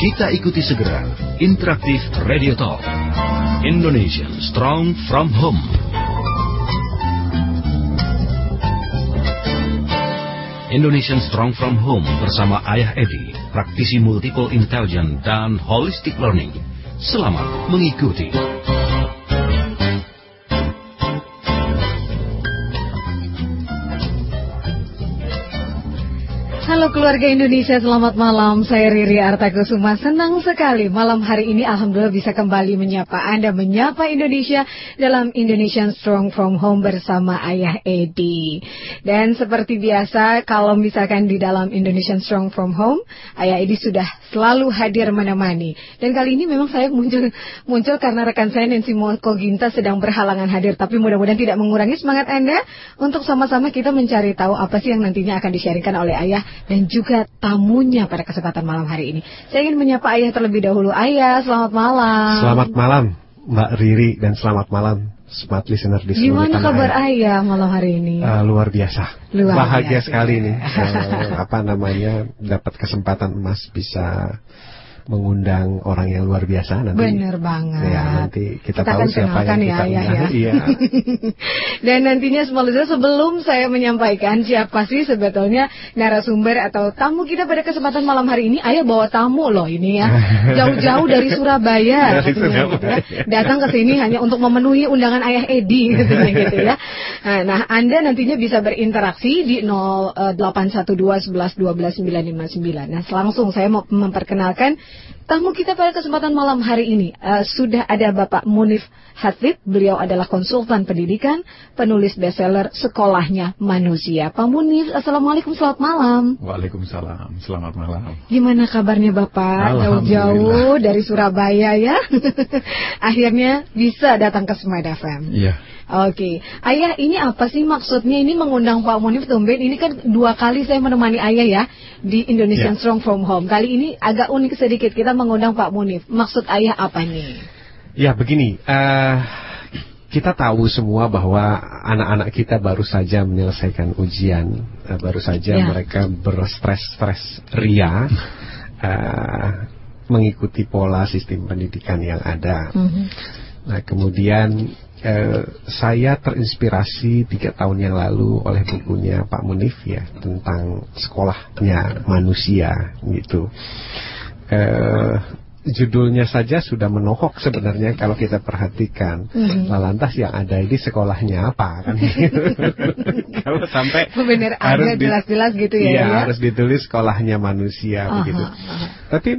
Kita ikuti segera Interaktif Radio Talk. Indonesian Strong from Home. Indonesian Strong from Home bersama Ayah Edi, praktisi multiple intelligence dan holistic learning. Selamat mengikuti. Halo keluarga Indonesia, selamat malam. Saya Riri Artakusuma. Senang sekali malam hari ini Alhamdulillah bisa kembali menyapa Anda, menyapa Indonesia dalam Indonesian Strong From Home bersama Ayah Edi. Dan seperti biasa, kalau misalkan di dalam Indonesian Strong From Home, Ayah Edi sudah selalu hadir menemani. Dan kali ini memang saya muncul muncul karena rekan saya Nancy Moko Ginta sedang berhalangan hadir. Tapi mudah-mudahan tidak mengurangi semangat Anda untuk sama-sama kita mencari tahu apa sih yang nantinya akan disiarkan oleh Ayah dan juga tamunya pada kesempatan malam hari ini. Saya ingin menyapa Ayah terlebih dahulu. Ayah, selamat malam. Selamat malam Mbak Riri dan selamat malam smart listener di seluruh Gimana tanah kabar air. Ayah malam hari ini? Uh, luar biasa. Luar Bahagia biasa. sekali nih. Uh, apa namanya dapat kesempatan emas bisa mengundang orang yang luar biasa nanti. Bener banget. Ya, nanti kita, Kita tahu akan siapa yang ya, kita Ayah, undang. ya. Iya. Dan nantinya semua sebelum saya menyampaikan siapa sih sebetulnya narasumber atau tamu kita pada kesempatan malam hari ini, Ayah bawa tamu loh ini ya. Jauh-jauh dari Surabaya. Dari katanya gitu ya. Surabaya. Datang ke sini hanya untuk memenuhi undangan Ayah Edi katanya gitu ya. Nah, Nah, Anda nantinya bisa berinteraksi di 0812 11 12 959. Nah, langsung saya mau memperkenalkan tamu kita pada kesempatan malam hari ini. Eh, sudah ada Bapak Munif Hatib, beliau adalah konsultan pendidikan, penulis bestseller Sekolahnya Manusia. Pak Munif, Assalamualaikum, selamat malam. Waalaikumsalam, selamat malam. Gimana kabarnya Bapak? Jauh-jauh dari Surabaya ya. Akhirnya bisa datang ke Smart FM. Iya, Oke, Ayah ini apa sih maksudnya ini mengundang Pak Munif Tumben? Ini kan dua kali saya menemani Ayah ya di Indonesian Ya. Strong From Home. Kali ini agak unik sedikit kita mengundang Pak Munif. Maksud Ayah apa nih? Ya begini, eh, kita tahu semua bahwa anak-anak kita baru saja menyelesaikan ujian, eh, baru saja Ya. mereka berstres-stres ria, eh, mengikuti pola sistem pendidikan yang ada. Mhm. Nah kemudian eh, saya terinspirasi tiga tahun yang lalu oleh bukunya Pak Munif ya tentang sekolahnya manusia gitu. Eh, judulnya saja sudah menohok sebenarnya kalau kita perhatikan. Mhm. Lah lantas yang ada ini sekolahnya apa kan? kalau sampai Bener harus jelas-jelas gitu ya, Iya, ya? harus ditulis sekolahnya manusia Aha, begitu. aha. Tapi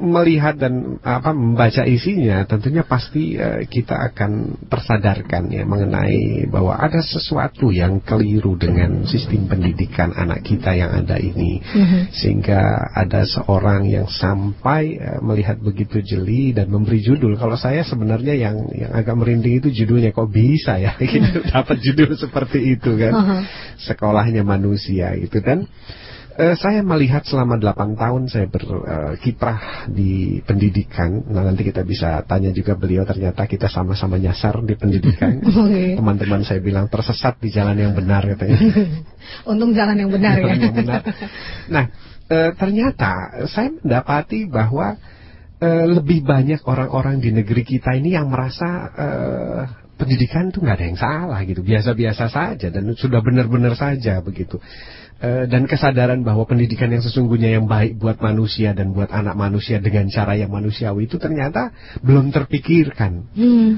melihat dan apa membaca isinya tentunya pasti eh, kita akan tersadarkan ya mengenai bahwa ada sesuatu yang keliru dengan sistem pendidikan anak kita yang ada ini Mhm. sehingga ada seorang yang sampai eh, melihat begitu jeli dan memberi judul kalau saya sebenarnya yang yang agak merinding itu judulnya kok bisa ya gitu dapat judul seperti itu kan sekolahnya manusia gitu kan Eh, saya melihat selama 8 tahun saya berkiprah di pendidikan. Nah, nanti kita bisa tanya juga beliau ternyata kita sama-sama nyasar di pendidikan. Oke. Teman-teman saya bilang tersesat di jalan yang benar katanya. Untung jalan yang benar ya. Jalan yang benar. Nah, eh, ternyata saya mendapati bahwa eh, lebih banyak orang-orang di negeri kita ini yang merasa eh, pendidikan itu nggak ada yang salah gitu, biasa-biasa saja dan sudah benar-benar saja begitu. Eh, dan kesadaran bahwa pendidikan yang sesungguhnya yang baik buat manusia dan buat anak manusia dengan cara yang manusiawi itu ternyata belum terpikirkan. Hmm.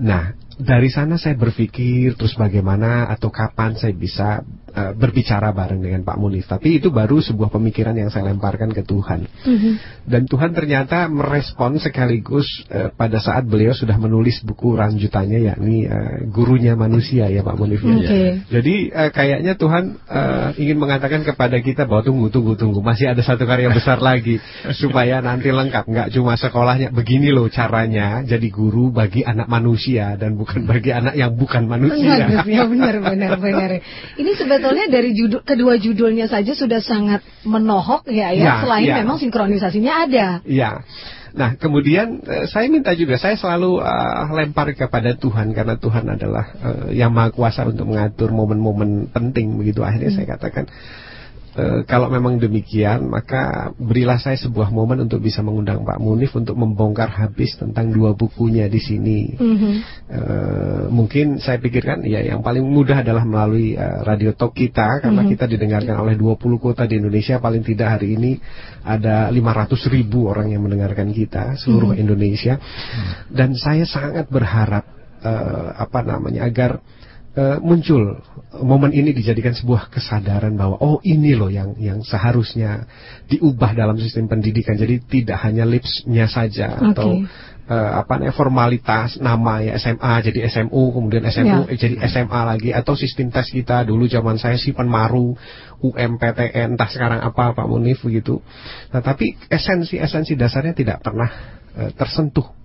Nah, dari sana saya berpikir terus bagaimana atau kapan saya bisa eh, berbicara bareng dengan Pak Munif. Tapi itu baru sebuah pemikiran yang saya lemparkan ke Tuhan. Mhm. Dan Tuhan ternyata merespon sekaligus eh, pada saat beliau sudah menulis buku lanjutannya yakni eh, gurunya manusia ya Pak Munif. ya. Oke. Jadi eh, kayaknya Tuhan eh, ingin mengatakan kepada kita bahwa tunggu tunggu tunggu masih ada satu karya besar lagi supaya nanti lengkap nggak cuma sekolahnya begini loh caranya jadi guru bagi anak manusia dan bukan bagi anak yang bukan manusia. Ya benar benar benar. Ini sebetulnya dari judul kedua judulnya saja sudah sangat menohok ya ya. Ya, Selain ya. memang sinkronisasinya ada. Ya. Nah, kemudian eh, saya minta juga saya selalu eh, lempar kepada Tuhan karena Tuhan adalah eh, yang maha kuasa untuk mengatur momen-momen penting begitu. Akhirnya saya katakan e, kalau memang demikian, maka berilah saya sebuah momen untuk bisa mengundang Pak Munif untuk membongkar habis tentang dua bukunya di sini. Mm -hmm. e, mungkin saya pikirkan ya yang paling mudah adalah melalui e, radio talk kita karena mm -hmm. kita didengarkan oleh 20 kota di Indonesia. Paling tidak hari ini ada 500 ribu orang yang mendengarkan kita seluruh mm -hmm. Indonesia. Dan saya sangat berharap e, apa namanya agar uh, muncul. Momen ini dijadikan sebuah kesadaran bahwa oh ini loh yang yang seharusnya diubah dalam sistem pendidikan. Jadi tidak hanya lipsnya saja okay. atau uh, apa namanya formalitas nama ya SMA jadi SMU kemudian SMU yeah. jadi SMA lagi atau sistem tes kita. Dulu zaman saya sih penmaru UMPTN entah sekarang apa Pak Munif begitu. Nah tapi esensi esensi dasarnya tidak pernah uh, tersentuh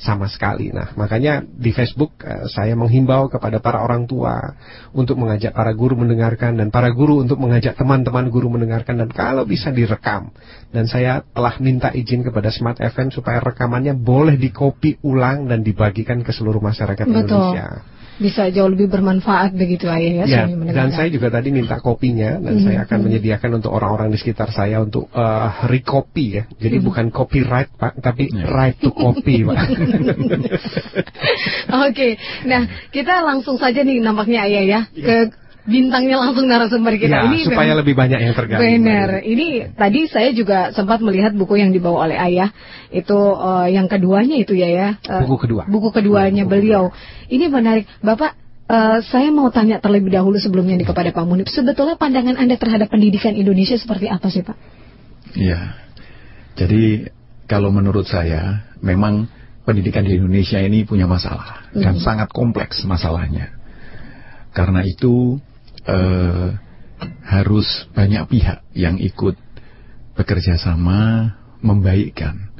sama sekali. Nah, makanya di Facebook uh, saya menghimbau kepada para orang tua untuk mengajak para guru mendengarkan dan para guru untuk mengajak teman-teman guru mendengarkan dan kalau bisa direkam. Dan saya telah minta izin kepada Smart FM supaya rekamannya boleh dikopi ulang dan dibagikan ke seluruh masyarakat Betul. Indonesia bisa jauh lebih bermanfaat begitu ayah ya. ya dan saya juga tadi minta kopinya dan mm -hmm. saya akan mm -hmm. menyediakan untuk orang-orang di sekitar saya untuk uh, recopy ya. Jadi mm -hmm. bukan copyright Pak, tapi yeah. right to copy Pak. Oke. okay. Nah, kita langsung saja nih nampaknya ayah ya yeah. ke bintangnya langsung narasumber kita ya, ini supaya memang, lebih banyak yang tergabung. Benar. Ini tadi saya juga sempat melihat buku yang dibawa oleh ayah itu uh, yang keduanya itu ya ya. Uh, buku kedua. Buku keduanya buku beliau. Kedua. Ini menarik, Bapak. Uh, saya mau tanya terlebih dahulu sebelumnya nih kepada Pak Munib. Sebetulnya pandangan Anda terhadap pendidikan Indonesia seperti apa sih Pak? Iya. Jadi kalau menurut saya memang pendidikan di Indonesia ini punya masalah mm. dan sangat kompleks masalahnya. Karena itu eh, harus banyak pihak yang ikut bekerja sama membaikkan.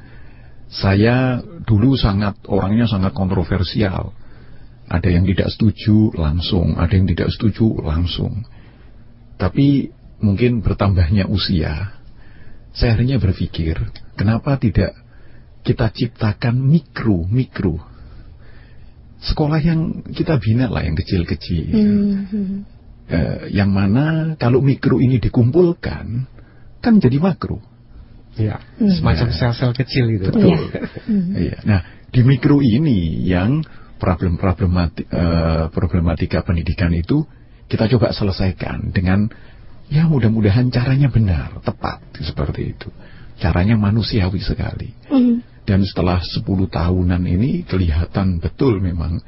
Saya dulu sangat orangnya sangat kontroversial. Ada yang tidak setuju langsung, ada yang tidak setuju langsung. Tapi mungkin bertambahnya usia, saya akhirnya berpikir, kenapa tidak kita ciptakan mikro-mikro sekolah yang kita bina lah yang kecil-kecil. Mm -hmm eh, yang mana kalau mikro ini dikumpulkan kan jadi makro. Ya, hmm. semacam sel-sel kecil itu. Betul. Ya. Iya. Nah, di mikro ini yang problem problematika, uh, eh, problematika pendidikan itu kita coba selesaikan dengan ya mudah-mudahan caranya benar, tepat seperti itu. Caranya manusiawi sekali. Hmm. Dan setelah 10 tahunan ini kelihatan betul memang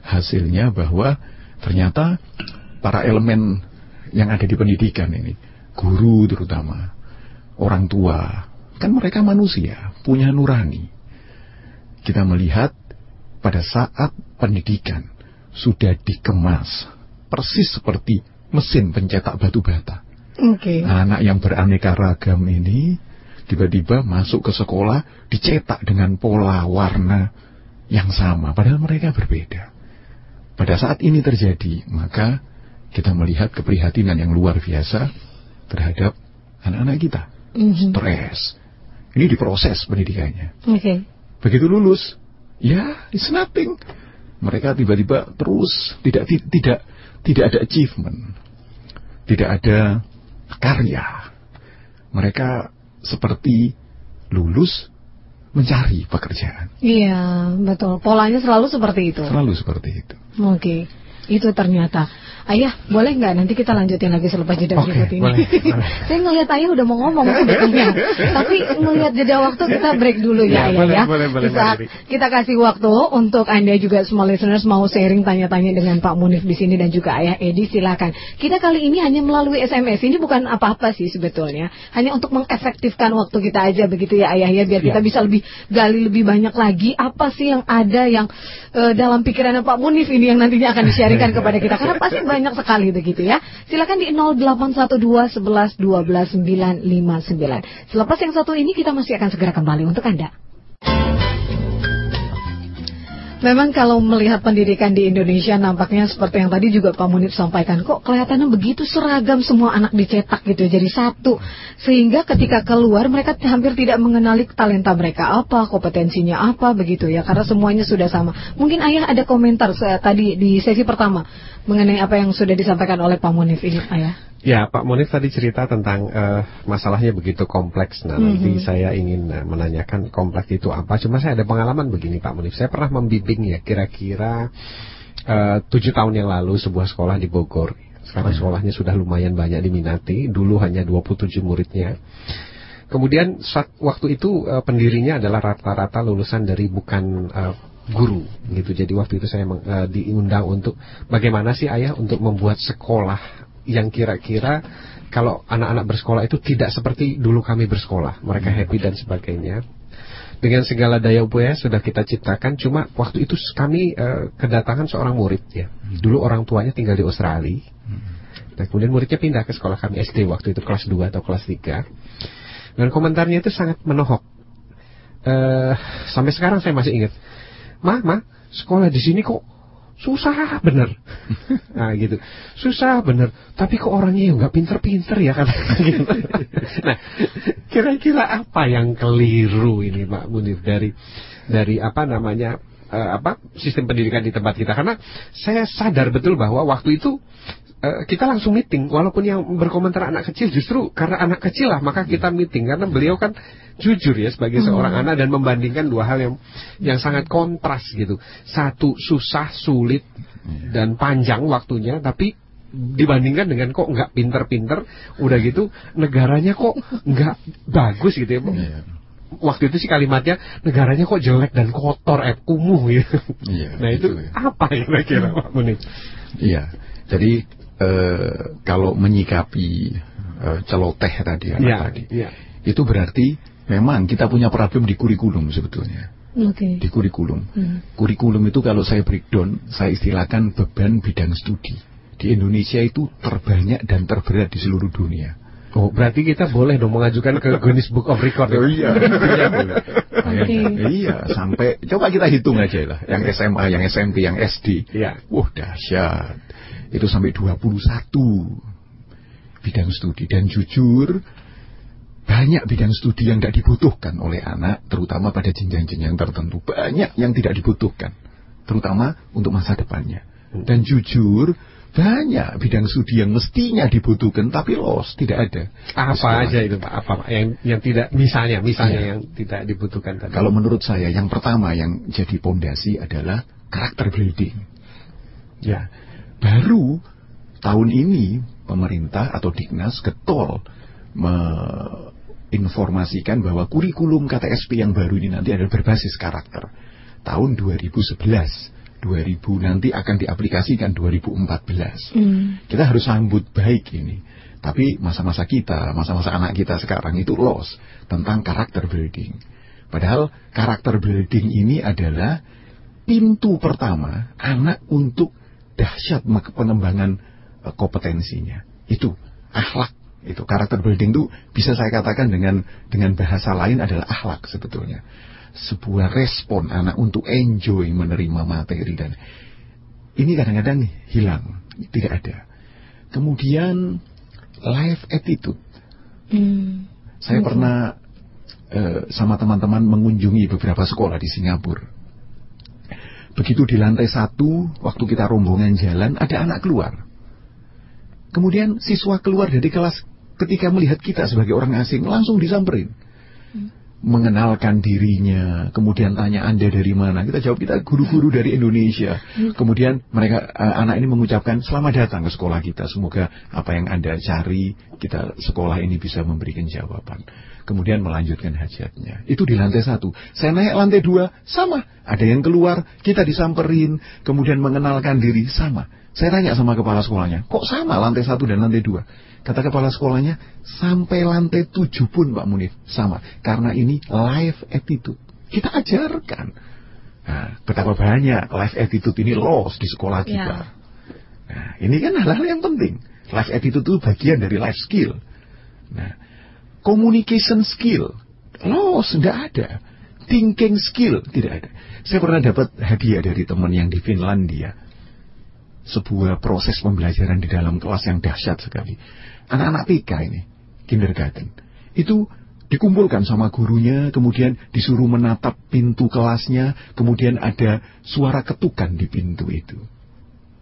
hasilnya bahwa ternyata para elemen yang ada di pendidikan ini, guru terutama, orang tua, kan mereka manusia, punya nurani. Kita melihat pada saat pendidikan sudah dikemas persis seperti mesin pencetak batu bata. Okay. Anak yang beraneka ragam ini tiba-tiba masuk ke sekolah dicetak dengan pola warna yang sama, padahal mereka berbeda. Pada saat ini terjadi, maka kita melihat keprihatinan yang luar biasa terhadap anak-anak kita. Mm-hmm. Stres. Ini diproses pendidikannya. Okay. Begitu lulus, ya it's nothing. Mereka tiba-tiba terus tidak tidak tidak ada achievement, tidak ada karya. Mereka seperti lulus mencari pekerjaan. Iya, betul. Polanya selalu seperti itu. Selalu seperti itu. Oke. Okay. Itu ternyata. Ayah, boleh nggak nanti kita lanjutin lagi selepas jeda okay, berikut ini? Boleh, Saya ngelihat ayah udah mau ngomong sebetulnya, tapi ngelihat jeda waktu kita break dulu ya, ya ayah boleh, ya. Boleh, boleh, Bisa kita kasih waktu untuk anda juga semua listeners mau sharing tanya-tanya dengan Pak Munif di sini dan juga ayah Edi silakan. Kita kali ini hanya melalui SMS. Ini bukan apa-apa sih sebetulnya, hanya untuk mengefektifkan waktu kita aja begitu ya ayah ya, biar ya. kita bisa lebih gali lebih banyak lagi apa sih yang ada yang uh, dalam pikirannya Pak Munif ini yang nantinya akan disiarkan kepada kita karena pasti banyak sekali begitu ya. Silakan di 0812 11 12 959. Selepas yang satu ini kita masih akan segera kembali untuk Anda. Memang kalau melihat pendidikan di Indonesia nampaknya seperti yang tadi juga Pak Munir sampaikan kok kelihatannya begitu seragam semua anak dicetak gitu jadi satu. Sehingga ketika keluar mereka hampir tidak mengenali talenta mereka apa kompetensinya apa begitu ya. Karena semuanya sudah sama. Mungkin ayah ada komentar saya tadi di sesi pertama mengenai apa yang sudah disampaikan oleh Pak Munif ini ayah Ya, Pak Monif tadi cerita tentang uh, masalahnya begitu kompleks. Nah, mm -hmm. nanti saya ingin uh, menanyakan kompleks itu apa. Cuma saya ada pengalaman begini, Pak Monif. Saya pernah membimbing ya, kira-kira tujuh tahun yang lalu sebuah sekolah di Bogor. Sekarang hmm. sekolahnya sudah lumayan banyak diminati. Dulu hanya 27 muridnya. Kemudian saat, waktu itu uh, pendirinya adalah rata-rata lulusan dari bukan uh, guru gitu. Jadi waktu itu saya uh, diundang untuk bagaimana sih ayah untuk membuat sekolah yang kira-kira kalau anak-anak bersekolah itu tidak seperti dulu kami bersekolah. Mereka happy dan sebagainya. Dengan segala daya upaya sudah kita ciptakan. Cuma waktu itu kami uh, kedatangan seorang murid ya. Dulu orang tuanya tinggal di Australia. Dan kemudian muridnya pindah ke sekolah kami SD waktu itu kelas 2 atau kelas 3 dan komentarnya itu sangat menohok. Uh, sampai sekarang saya masih ingat. Ma, ma, sekolah di sini kok susah bener. nah gitu, susah bener. Tapi kok orangnya nggak pinter-pinter ya kan? gitu. nah, kira-kira apa yang keliru ini Pak Munir dari dari apa namanya uh, apa sistem pendidikan di tempat kita? Karena saya sadar betul bahwa waktu itu uh, kita langsung meeting walaupun yang berkomentar anak kecil justru karena anak kecil lah maka kita meeting karena beliau kan jujur ya sebagai seorang hmm. anak dan membandingkan dua hal yang yang sangat kontras gitu satu susah sulit dan panjang waktunya tapi dibandingkan dengan kok nggak pinter-pinter udah gitu negaranya kok nggak bagus gitu ya iya. waktu itu sih kalimatnya negaranya kok jelek dan kotor eh kumuh gitu. Iya, nah itu, itu ya. apa ya kira-kira Pak Munir? Iya. Jadi eh, kalau menyikapi eh, celoteh tadi ya, tadi ya. itu berarti memang kita punya problem di kurikulum sebetulnya okay. di kurikulum hmm. kurikulum itu kalau saya breakdown saya istilahkan beban bidang studi di Indonesia itu terbanyak dan terberat di seluruh dunia Oh, berarti kita boleh dong mengajukan ke Guinness Book of Record. Oh, iya, iya, okay. iya, sampai coba kita hitung aja lah, yang SMA, yang SMP, yang SD. Iya. Wah, dahsyat itu sampai 21 bidang studi dan jujur banyak bidang studi yang tidak dibutuhkan oleh anak terutama pada jenjang-jenjang tertentu banyak yang tidak dibutuhkan terutama untuk masa depannya dan jujur banyak bidang studi yang mestinya dibutuhkan tapi los tidak ada. Apa aja itu pak? Apa yang yang tidak misalnya misalnya ya. yang tidak dibutuhkan tadi. kalau menurut saya yang pertama yang jadi pondasi adalah karakter building. Ya. Baru tahun ini pemerintah atau Dignas getol menginformasikan bahwa kurikulum KTSP yang baru ini nanti adalah berbasis karakter. Tahun 2011 2000 nanti akan diaplikasikan 2014. Mm. Kita harus sambut baik ini. Tapi masa-masa kita, masa-masa anak kita sekarang itu loss tentang karakter building. Padahal karakter building ini adalah pintu pertama anak untuk dahsyat pengembangan uh, kompetensinya. Itu akhlak itu karakter building itu bisa saya katakan dengan dengan bahasa lain adalah akhlak sebetulnya. Sebuah respon anak untuk enjoy menerima materi dan ini kadang-kadang hilang, tidak ada. Kemudian life attitude. Hmm. Saya hmm. pernah uh, sama teman-teman mengunjungi beberapa sekolah di Singapura Begitu di lantai satu, waktu kita rombongan jalan, ada anak keluar. Kemudian siswa keluar dari kelas ketika melihat kita sebagai orang asing, langsung disamperin. Hmm. Mengenalkan dirinya, kemudian tanya Anda dari mana. Kita jawab kita guru-guru dari Indonesia. Hmm. Kemudian mereka uh, anak ini mengucapkan selamat datang ke sekolah kita. Semoga apa yang Anda cari, kita sekolah ini bisa memberikan jawaban kemudian melanjutkan hajatnya. Itu di lantai satu. Saya naik lantai dua, sama. Ada yang keluar, kita disamperin, kemudian mengenalkan diri, sama. Saya tanya sama kepala sekolahnya, kok sama lantai satu dan lantai dua? Kata kepala sekolahnya, sampai lantai tujuh pun Pak Munif, sama. Karena ini life attitude. Kita ajarkan. Nah, betapa banyak life attitude ini lost di sekolah kita. Ya. Nah, ini kan hal-hal yang penting. Life attitude itu bagian dari life skill. Nah, Communication skill, loss, tidak ada. Thinking skill, tidak ada. Saya pernah dapat hadiah dari teman yang di Finlandia. Sebuah proses pembelajaran di dalam kelas yang dahsyat sekali. Anak-anak TK ini, kindergarten. Itu dikumpulkan sama gurunya, kemudian disuruh menatap pintu kelasnya, kemudian ada suara ketukan di pintu itu.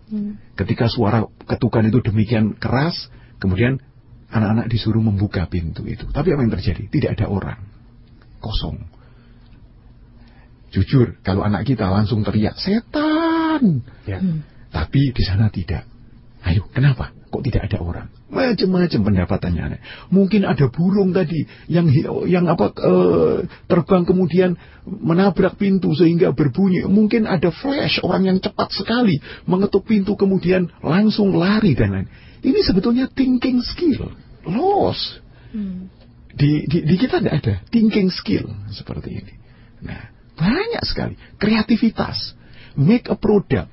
Hmm. Ketika suara ketukan itu demikian keras, Kemudian anak-anak disuruh membuka pintu itu. Tapi apa yang terjadi? Tidak ada orang. Kosong. Jujur, kalau anak kita langsung teriak, setan. Ya. Hmm. Tapi di sana tidak. Ayo, kenapa? Kok tidak ada orang? Macam-macam pendapatannya. aneh. Mungkin ada burung tadi yang yang apa eh, terbang kemudian menabrak pintu sehingga berbunyi. Mungkin ada flash orang yang cepat sekali mengetuk pintu kemudian langsung lari dan lain. Ini sebetulnya thinking skill, loss. Hmm. Di, di, di kita tidak ada thinking skill seperti ini. Nah, banyak sekali kreativitas, make a product.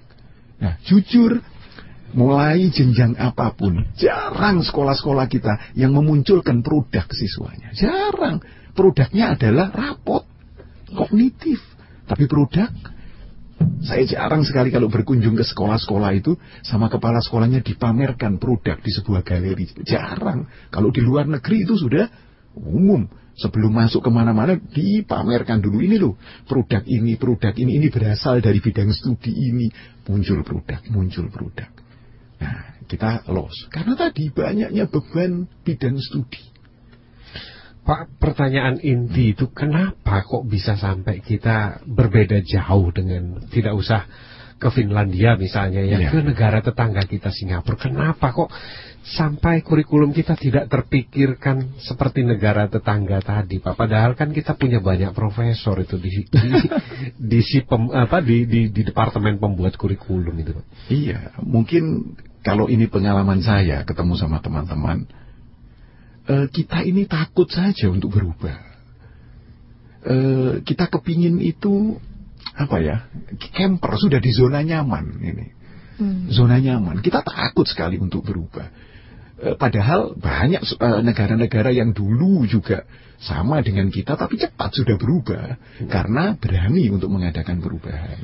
Nah, jujur, mulai jenjang apa pun, jarang sekolah-sekolah kita yang memunculkan produk siswanya. Jarang. Produknya adalah rapot, kognitif. Tapi produk, saya jarang sekali kalau berkunjung ke sekolah-sekolah itu sama kepala sekolahnya dipamerkan produk di sebuah galeri. Jarang. Kalau di luar negeri itu sudah umum. Sebelum masuk ke mana-mana dipamerkan dulu ini loh produk ini, produk ini, ini berasal dari bidang studi ini. Muncul produk, muncul produk. Nah, kita loss. Karena tadi banyaknya beban bidang studi. Pak, pertanyaan inti itu kenapa kok bisa sampai kita berbeda jauh dengan tidak usah ke Finlandia misalnya ya, Iya. ke negara tetangga kita Singapura. Kenapa kok sampai kurikulum kita tidak terpikirkan seperti negara tetangga tadi, Pak? Padahal kan kita punya banyak profesor itu di di, di si pem- apa di, di di departemen pembuat kurikulum itu, Pak. Iya, mungkin kalau ini pengalaman saya ketemu sama teman-teman, eh, kita ini takut saja untuk berubah. Eh, kita kepingin itu apa ya, camper sudah di zona nyaman ini, Hmm. zona nyaman. Kita takut sekali untuk berubah. Eh, padahal banyak eh, negara-negara yang dulu juga sama dengan kita, tapi cepat sudah berubah karena berani untuk mengadakan perubahan.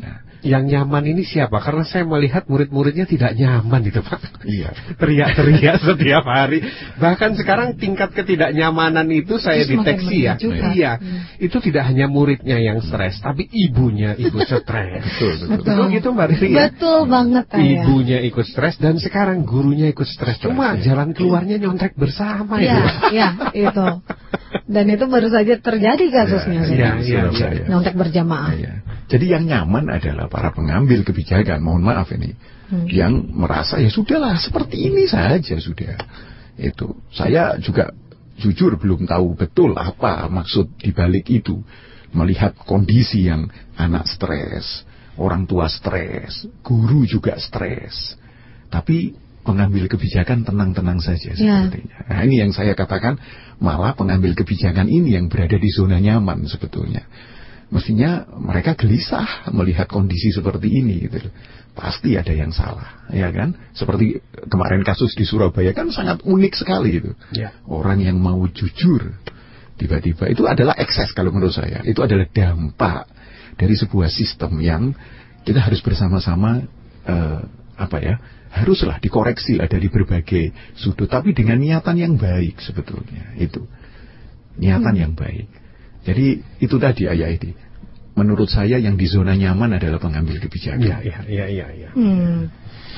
Nah, Yang nyaman ini siapa? Karena saya melihat murid-muridnya tidak nyaman itu, Pak. iya. teriak-teriak setiap hari. Bahkan sekarang tingkat ketidaknyamanan itu saya Terus deteksi ya. juga. Iya. Hmm. Itu tidak hanya muridnya yang stres, tapi ibunya ikut stres. Betul, betul. Betul. Betul gitu Mbak Riri ya? Betul banget ayah. Ibunya ikut stres dan sekarang gurunya ikut stres. Cuma ya. jalan keluarnya nyontek bersama Iya, itu. iya, itu. Dan itu baru saja terjadi kasusnya. Ya, sih. iya, iya, iya, iya. iya. Nyontek berjamaah. Iya. Jadi yang nyaman adalah para pengambil kebijakan, mohon maaf ini, Hmm. yang merasa ya sudahlah seperti ini saja sudah. Itu saya juga jujur belum tahu betul apa maksud dibalik itu. Melihat kondisi yang anak stres, orang tua stres, guru juga stres. Tapi pengambil kebijakan tenang-tenang saja Ya. sepertinya. Nah, ini yang saya katakan malah pengambil kebijakan ini yang berada di zona nyaman sebetulnya mestinya mereka gelisah melihat kondisi seperti ini gitu. Pasti ada yang salah, ya kan? Seperti kemarin kasus di Surabaya kan sangat unik sekali itu. Ya. Orang yang mau jujur tiba-tiba itu adalah ekses kalau menurut saya. Itu adalah dampak dari sebuah sistem yang kita harus bersama-sama eh, apa ya? Haruslah dikoreksi lah dari berbagai sudut tapi dengan niatan yang baik sebetulnya itu. Niatan yang baik. Jadi itu tadi ayah ini. Menurut saya yang di zona nyaman adalah pengambil kebijakan. Iya, iya, iya, iya, iya. Hmm.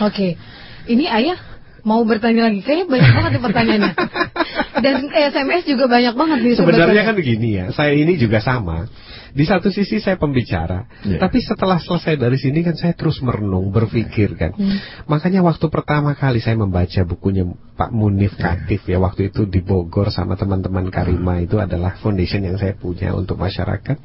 Oke. Ini ayah mau bertanya lagi. Kayaknya banyak banget pertanyaannya. Dan SMS juga banyak banget nih Sebenarnya kan begini ya, saya ini juga sama. Di satu sisi saya pembicara, Iya. tapi setelah selesai dari sini kan saya terus merenung, berpikir kan. Hmm. Makanya waktu pertama kali saya membaca bukunya Pak Munif Katif ya waktu itu di Bogor sama teman-teman Karima itu adalah foundation yang saya punya untuk masyarakat.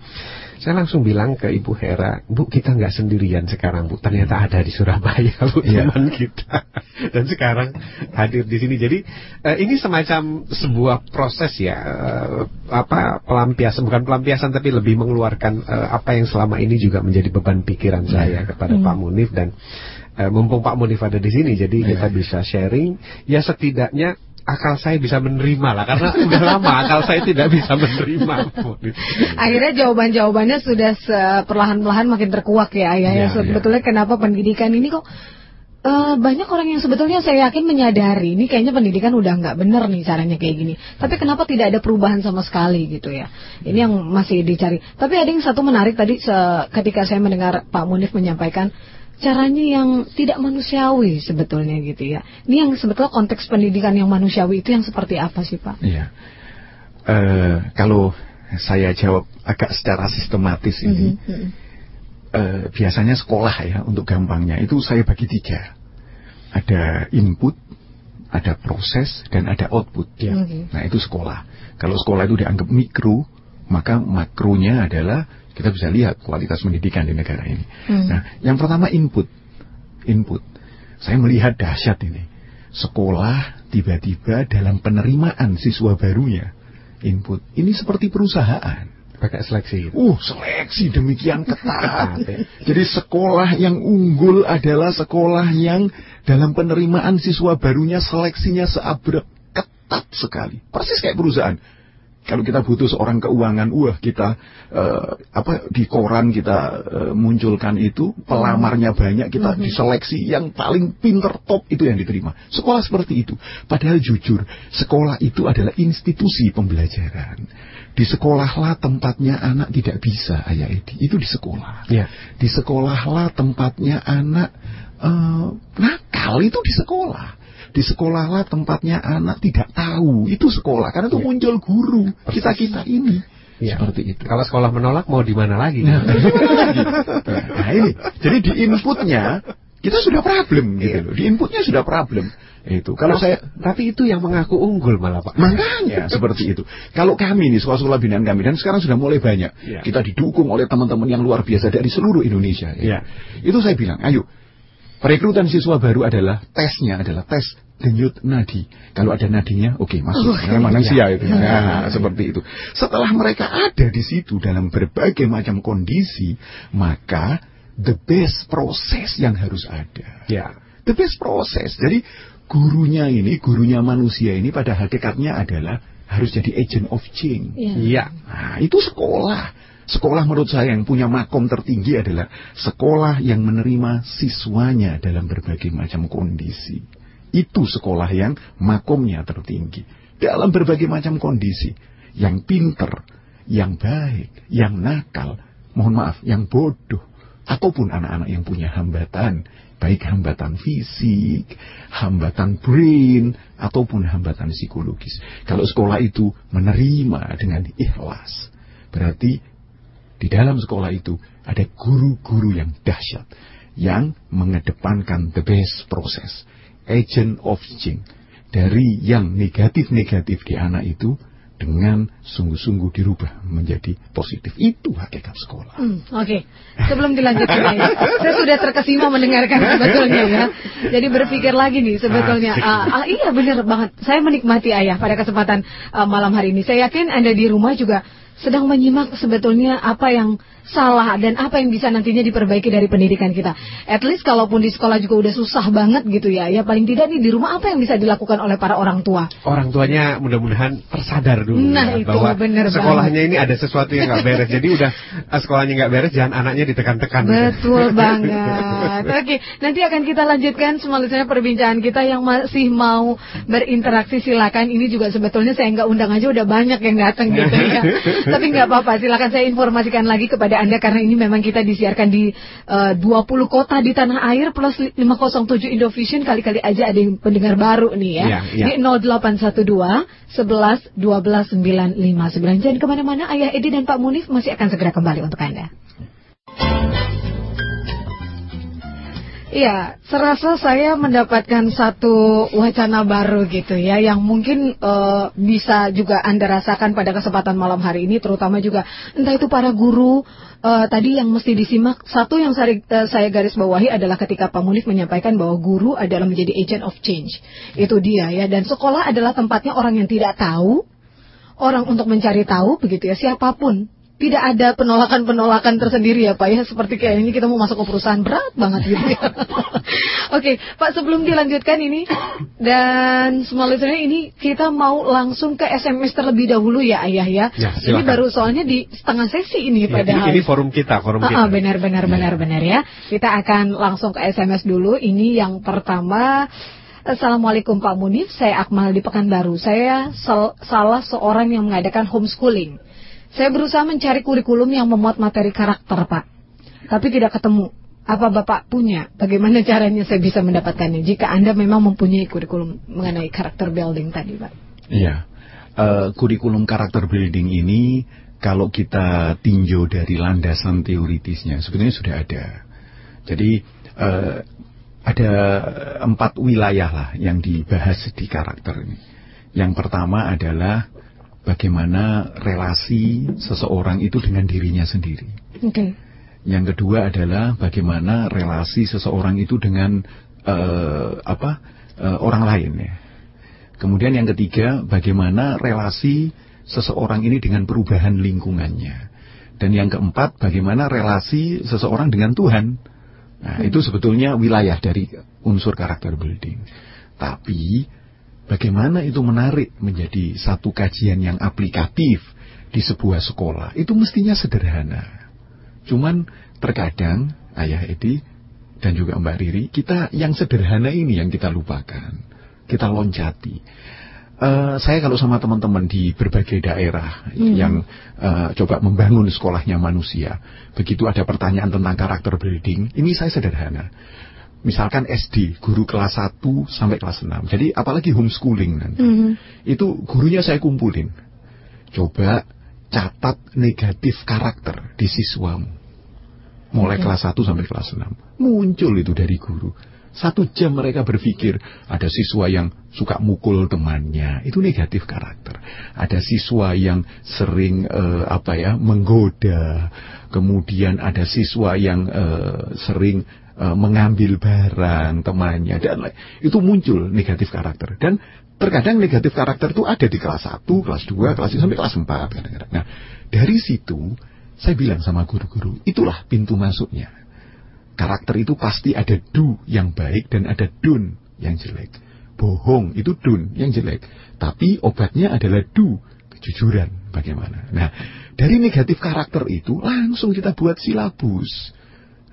Saya langsung bilang ke Ibu Hera, Bu kita nggak sendirian sekarang Bu, ternyata ada di Surabaya Bu Iya. teman kita. Dan sekarang hadir di sini. Jadi eh, ini semacam sebuah proses ya eh, apa pelampiasan bukan pelampiasan tapi lebih mengeluarkan eh, apa yang selama ini juga menjadi beban pikiran saya kepada Hmm. Pak Munif dan eh, mumpung Pak Munif ada di sini jadi Iya. kita bisa sharing ya setidaknya akal saya bisa menerima lah karena udah lama akal saya tidak bisa menerima. Akhirnya jawaban-jawabannya sudah perlahan-lahan makin terkuak ya ayah. ya. Ya, Sebetulnya kenapa pendidikan ini kok eh, banyak orang yang sebetulnya saya yakin menyadari ini kayaknya pendidikan udah nggak bener nih caranya kayak gini. Tapi kenapa tidak ada perubahan sama sekali gitu ya? Ini yang masih dicari. Tapi ada yang satu menarik tadi ketika saya mendengar Pak Munif menyampaikan caranya yang tidak manusiawi sebetulnya gitu ya. Ini yang sebetulnya konteks pendidikan yang manusiawi itu yang seperti apa sih Pak? Iya. Uh, kalau saya jawab agak secara sistematis ini, mm -hmm. uh, biasanya sekolah ya untuk gampangnya itu saya bagi tiga. Ada input, ada proses dan ada output. Ya. Okay. Nah itu sekolah. Kalau sekolah itu dianggap mikro, maka makronya adalah kita bisa lihat kualitas pendidikan di negara ini. Hmm. Nah, yang pertama input. Input. Saya melihat dahsyat ini. Sekolah tiba-tiba dalam penerimaan siswa barunya. Input. Ini seperti perusahaan. Pakai seleksi. Uh, seleksi demikian ketat. Jadi sekolah yang unggul adalah sekolah yang dalam penerimaan siswa barunya seleksinya seabrek ketat sekali. Persis kayak perusahaan kalau kita butuh seorang keuangan, wah kita uh, apa di koran kita uh, munculkan itu pelamarnya banyak, kita mm -hmm. diseleksi yang paling pinter top itu yang diterima. Sekolah seperti itu. Padahal jujur, sekolah itu adalah institusi pembelajaran. Di sekolahlah tempatnya anak tidak bisa, Ayah Edi. Itu di sekolah. Yeah. Di sekolahlah tempatnya anak uh, nakal itu di sekolah di sekolahlah tempatnya anak tidak tahu itu sekolah karena itu ya. muncul guru kita kita ini ya. seperti itu kalau sekolah menolak mau di mana lagi nah, nah ini jadi di inputnya kita sudah problem gitu iya. loh di inputnya sudah problem itu kalau saya tapi itu yang mengaku unggul malah pak makanya seperti itu kalau kami nih sekolah-sekolah binaan kami dan sekarang sudah mulai banyak ya. kita didukung oleh teman-teman yang luar biasa dari seluruh Indonesia ya. ya. itu saya bilang ayo Perekrutan siswa baru adalah tesnya adalah tes denyut nadi. Kalau ada nadinya, oke okay, masuk. Oh, Karena manusia itu. Nah, seperti itu. Setelah mereka ada di situ dalam berbagai macam kondisi, maka the best proses yang harus ada. Ya. The best proses. Jadi gurunya ini, gurunya manusia ini pada hakikatnya adalah harus jadi agent of change. Iya. Ya. Nah, itu sekolah. Sekolah menurut saya yang punya makom tertinggi adalah sekolah yang menerima siswanya dalam berbagai macam kondisi. Itu sekolah yang makomnya tertinggi. Dalam berbagai macam kondisi. Yang pinter, yang baik, yang nakal, mohon maaf, yang bodoh. Ataupun anak-anak yang punya hambatan. Baik hambatan fisik, hambatan brain, ataupun hambatan psikologis. Kalau sekolah itu menerima dengan ikhlas. Berarti di dalam sekolah itu ada guru-guru yang dahsyat yang mengedepankan the best process, agent of change dari yang negatif-negatif di anak itu dengan sungguh-sungguh dirubah menjadi positif. Itu hakikat sekolah. Hmm, Oke, okay. sebelum dilanjutkan ya, saya sudah terkesima mendengarkan sebetulnya ya. Jadi berpikir lagi nih sebetulnya. Uh, uh, iya benar banget. Saya menikmati ayah pada kesempatan uh, malam hari ini. Saya yakin anda di rumah juga sedang menyimak sebetulnya apa yang salah dan apa yang bisa nantinya diperbaiki dari pendidikan kita. At least kalaupun di sekolah juga udah susah banget gitu ya, ya paling tidak nih di rumah apa yang bisa dilakukan oleh para orang tua? Orang tuanya mudah-mudahan tersadar dulu nah, ya, itu bahwa bener sekolahnya banget. ini ada sesuatu yang nggak beres. Jadi udah eh, sekolahnya nggak beres, jangan anaknya ditekan-tekan. Betul banget. Oke, nanti akan kita lanjutkan selanjutnya perbincangan kita yang masih mau berinteraksi silakan. Ini juga sebetulnya saya nggak undang aja udah banyak yang datang gitu ya. Tapi nggak apa-apa, silakan saya informasikan lagi kepada kepada Anda karena ini memang kita disiarkan di uh, 20 kota di tanah air plus 507 Indovision kali-kali aja ada yang pendengar baru nih ya. Yeah, yeah. Di 0812 11 12 959. Jangan ke mana-mana, Ayah Edi dan Pak Munif masih akan segera kembali untuk Anda. Iya, serasa saya mendapatkan satu wacana baru gitu ya, yang mungkin uh, bisa juga Anda rasakan pada kesempatan malam hari ini, terutama juga entah itu para guru uh, tadi yang mesti disimak. Satu yang saya, uh, saya garis bawahi adalah ketika Pak Munif menyampaikan bahwa guru adalah menjadi agent of change. Itu dia ya, dan sekolah adalah tempatnya orang yang tidak tahu, orang untuk mencari tahu begitu ya, siapa pun tidak ada penolakan-penolakan tersendiri ya Pak ya seperti kayak ini kita mau masuk ke perusahaan berat banget gitu ya. Oke Pak sebelum dilanjutkan ini dan semua listener ini kita mau langsung ke SMS terlebih dahulu ya Ayah ya. ya ini baru soalnya di setengah sesi ini ya, padahal. Ini, forum kita forum kita. Ah, benar benar benar ya. benar ya. Kita akan langsung ke SMS dulu. Ini yang pertama. Assalamualaikum Pak Munif, saya Akmal di Pekanbaru. Saya salah seorang yang mengadakan homeschooling. Saya berusaha mencari kurikulum yang memuat materi karakter, Pak. Tapi tidak ketemu. apa Bapak punya? Bagaimana caranya saya bisa mendapatkannya? Jika Anda memang mempunyai kurikulum mengenai karakter building tadi, Pak. Iya. Uh, kurikulum karakter building ini kalau kita tinjau dari landasan teoritisnya sebetulnya sudah ada. Jadi uh, ada empat wilayah lah yang dibahas di karakter ini. Yang pertama adalah bagaimana relasi seseorang itu dengan dirinya sendiri. Okay. Yang kedua adalah bagaimana relasi seseorang itu dengan uh, apa uh, orang lain ya. Kemudian yang ketiga bagaimana relasi seseorang ini dengan perubahan lingkungannya. Dan yang keempat bagaimana relasi seseorang dengan Tuhan. Nah, itu sebetulnya wilayah dari unsur karakter building. Tapi Bagaimana itu menarik menjadi satu kajian yang aplikatif di sebuah sekolah? Itu mestinya sederhana. Cuman terkadang Ayah Edi dan juga Mbak Riri, kita yang sederhana ini yang kita lupakan. Kita loncati. Uh, saya kalau sama teman-teman di berbagai daerah hmm. yang uh, coba membangun sekolahnya manusia, begitu ada pertanyaan tentang karakter building, ini saya sederhana misalkan SD, guru kelas 1 sampai kelas 6. Jadi apalagi homeschooling nanti. Mm -hmm. Itu gurunya saya kumpulin. Coba catat negatif karakter di siswamu. Mulai okay. kelas 1 sampai kelas 6. Muncul itu dari guru. Satu jam mereka berpikir ada siswa yang suka mukul temannya, itu negatif karakter. Ada siswa yang sering uh, apa ya menggoda, kemudian ada siswa yang uh, sering uh, mengambil barang temannya dan lain itu muncul negatif karakter dan terkadang negatif karakter itu ada di kelas 1, kelas 2, kelas 3 sampai kelas 4 kadang-kadang. Nah, dari situ saya bilang sama guru-guru, itulah pintu masuknya. Karakter itu pasti ada do yang baik dan ada dun yang jelek. Bohong itu dun yang jelek. Tapi obatnya adalah do, kejujuran. Bagaimana? Nah, dari negatif karakter itu langsung kita buat silabus.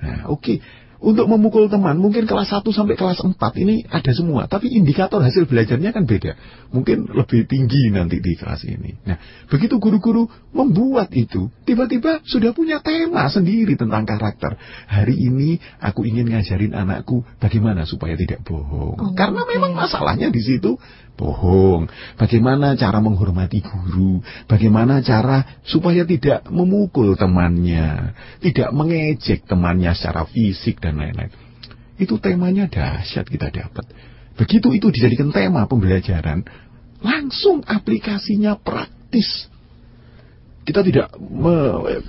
Nah, oke. Okay untuk memukul teman mungkin kelas 1 sampai kelas 4 ini ada semua, tapi indikator hasil belajarnya kan beda. Mungkin lebih tinggi nanti di kelas ini. Nah, begitu guru-guru membuat itu, tiba-tiba sudah punya tema sendiri tentang karakter. Hari ini aku ingin ngajarin anakku bagaimana supaya tidak bohong. Oh, Karena okay. memang masalahnya di situ bohong. Bagaimana cara menghormati guru, bagaimana cara supaya tidak memukul temannya, tidak mengejek temannya secara fisik dan lain-lain. Itu temanya dahsyat kita dapat. Begitu itu dijadikan tema pembelajaran, langsung aplikasinya praktis. Kita tidak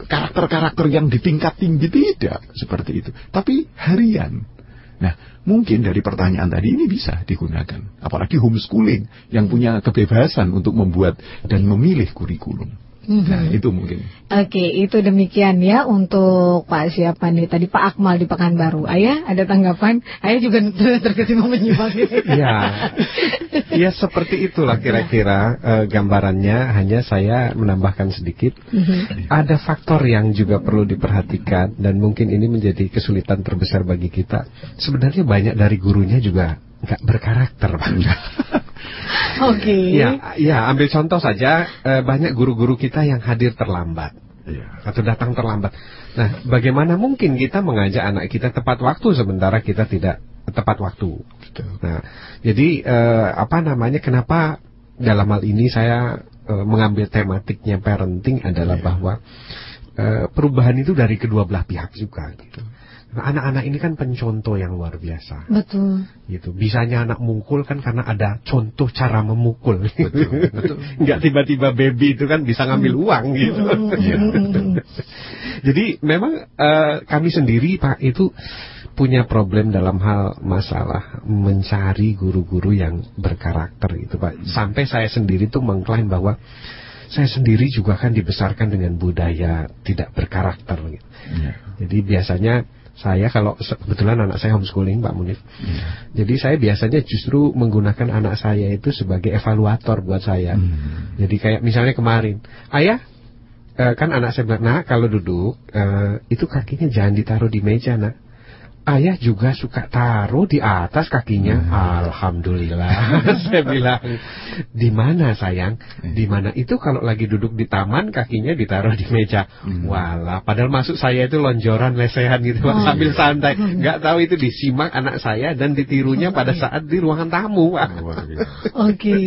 karakter-karakter yang di tingkat tinggi tidak seperti itu, tapi harian. Nah, mungkin dari pertanyaan tadi ini bisa digunakan. Apalagi homeschooling yang punya kebebasan untuk membuat dan memilih kurikulum. Nah, itu mungkin. Oke, itu demikian ya untuk Pak siapa nih tadi Pak Akmal di Pekanbaru. Ayah ada tanggapan? Ayah juga terkesima menyimak. Iya. ya seperti itulah kira-kira uh, gambarannya. Hanya saya menambahkan sedikit. Mm-hmm. Ada faktor yang juga perlu diperhatikan dan mungkin ini menjadi kesulitan terbesar bagi kita. Sebenarnya banyak dari gurunya juga nggak berkarakter, Pak. Oke. Okay. Ya, ya ambil contoh saja eh, banyak guru-guru kita yang hadir terlambat. Ya, atau datang terlambat. Nah, bagaimana mungkin kita mengajak anak kita tepat waktu sementara kita tidak tepat waktu? Nah, jadi eh, apa namanya? Kenapa dalam hal ini saya eh, mengambil tematiknya parenting adalah ya. bahwa eh, perubahan itu dari kedua belah pihak juga gitu. Nah, anak-anak ini kan pencontoh yang luar biasa. Betul. Gitu. Bisanya anak mukul kan karena ada contoh cara memukul. Betul. betul. Enggak tiba-tiba baby itu kan bisa ngambil hmm. uang gitu. ya, Jadi memang uh, kami sendiri Pak itu punya problem dalam hal masalah mencari guru-guru yang berkarakter gitu Pak. Sampai saya sendiri tuh mengklaim bahwa saya sendiri juga kan dibesarkan dengan budaya tidak berkarakter gitu. Ya. Jadi biasanya saya kalau kebetulan anak saya homeschooling Pak Munif. Hmm. Jadi saya biasanya justru menggunakan anak saya itu sebagai evaluator buat saya. Hmm. Jadi kayak misalnya kemarin, ayah uh, kan anak saya bilang, nah kalau duduk uh, itu kakinya jangan ditaruh di meja nak. Ayah juga suka taruh di atas kakinya. Hmm. Alhamdulillah. Saya bilang, di mana sayang? Di mana itu kalau lagi duduk di taman kakinya ditaruh di meja. Hmm. Walah, padahal masuk saya itu lonjoran lesehan gitu Pak, Oh. sambil santai. Nggak tahu itu disimak anak saya dan ditirunya pada saat di ruangan tamu. Pak. Biasa. Oke,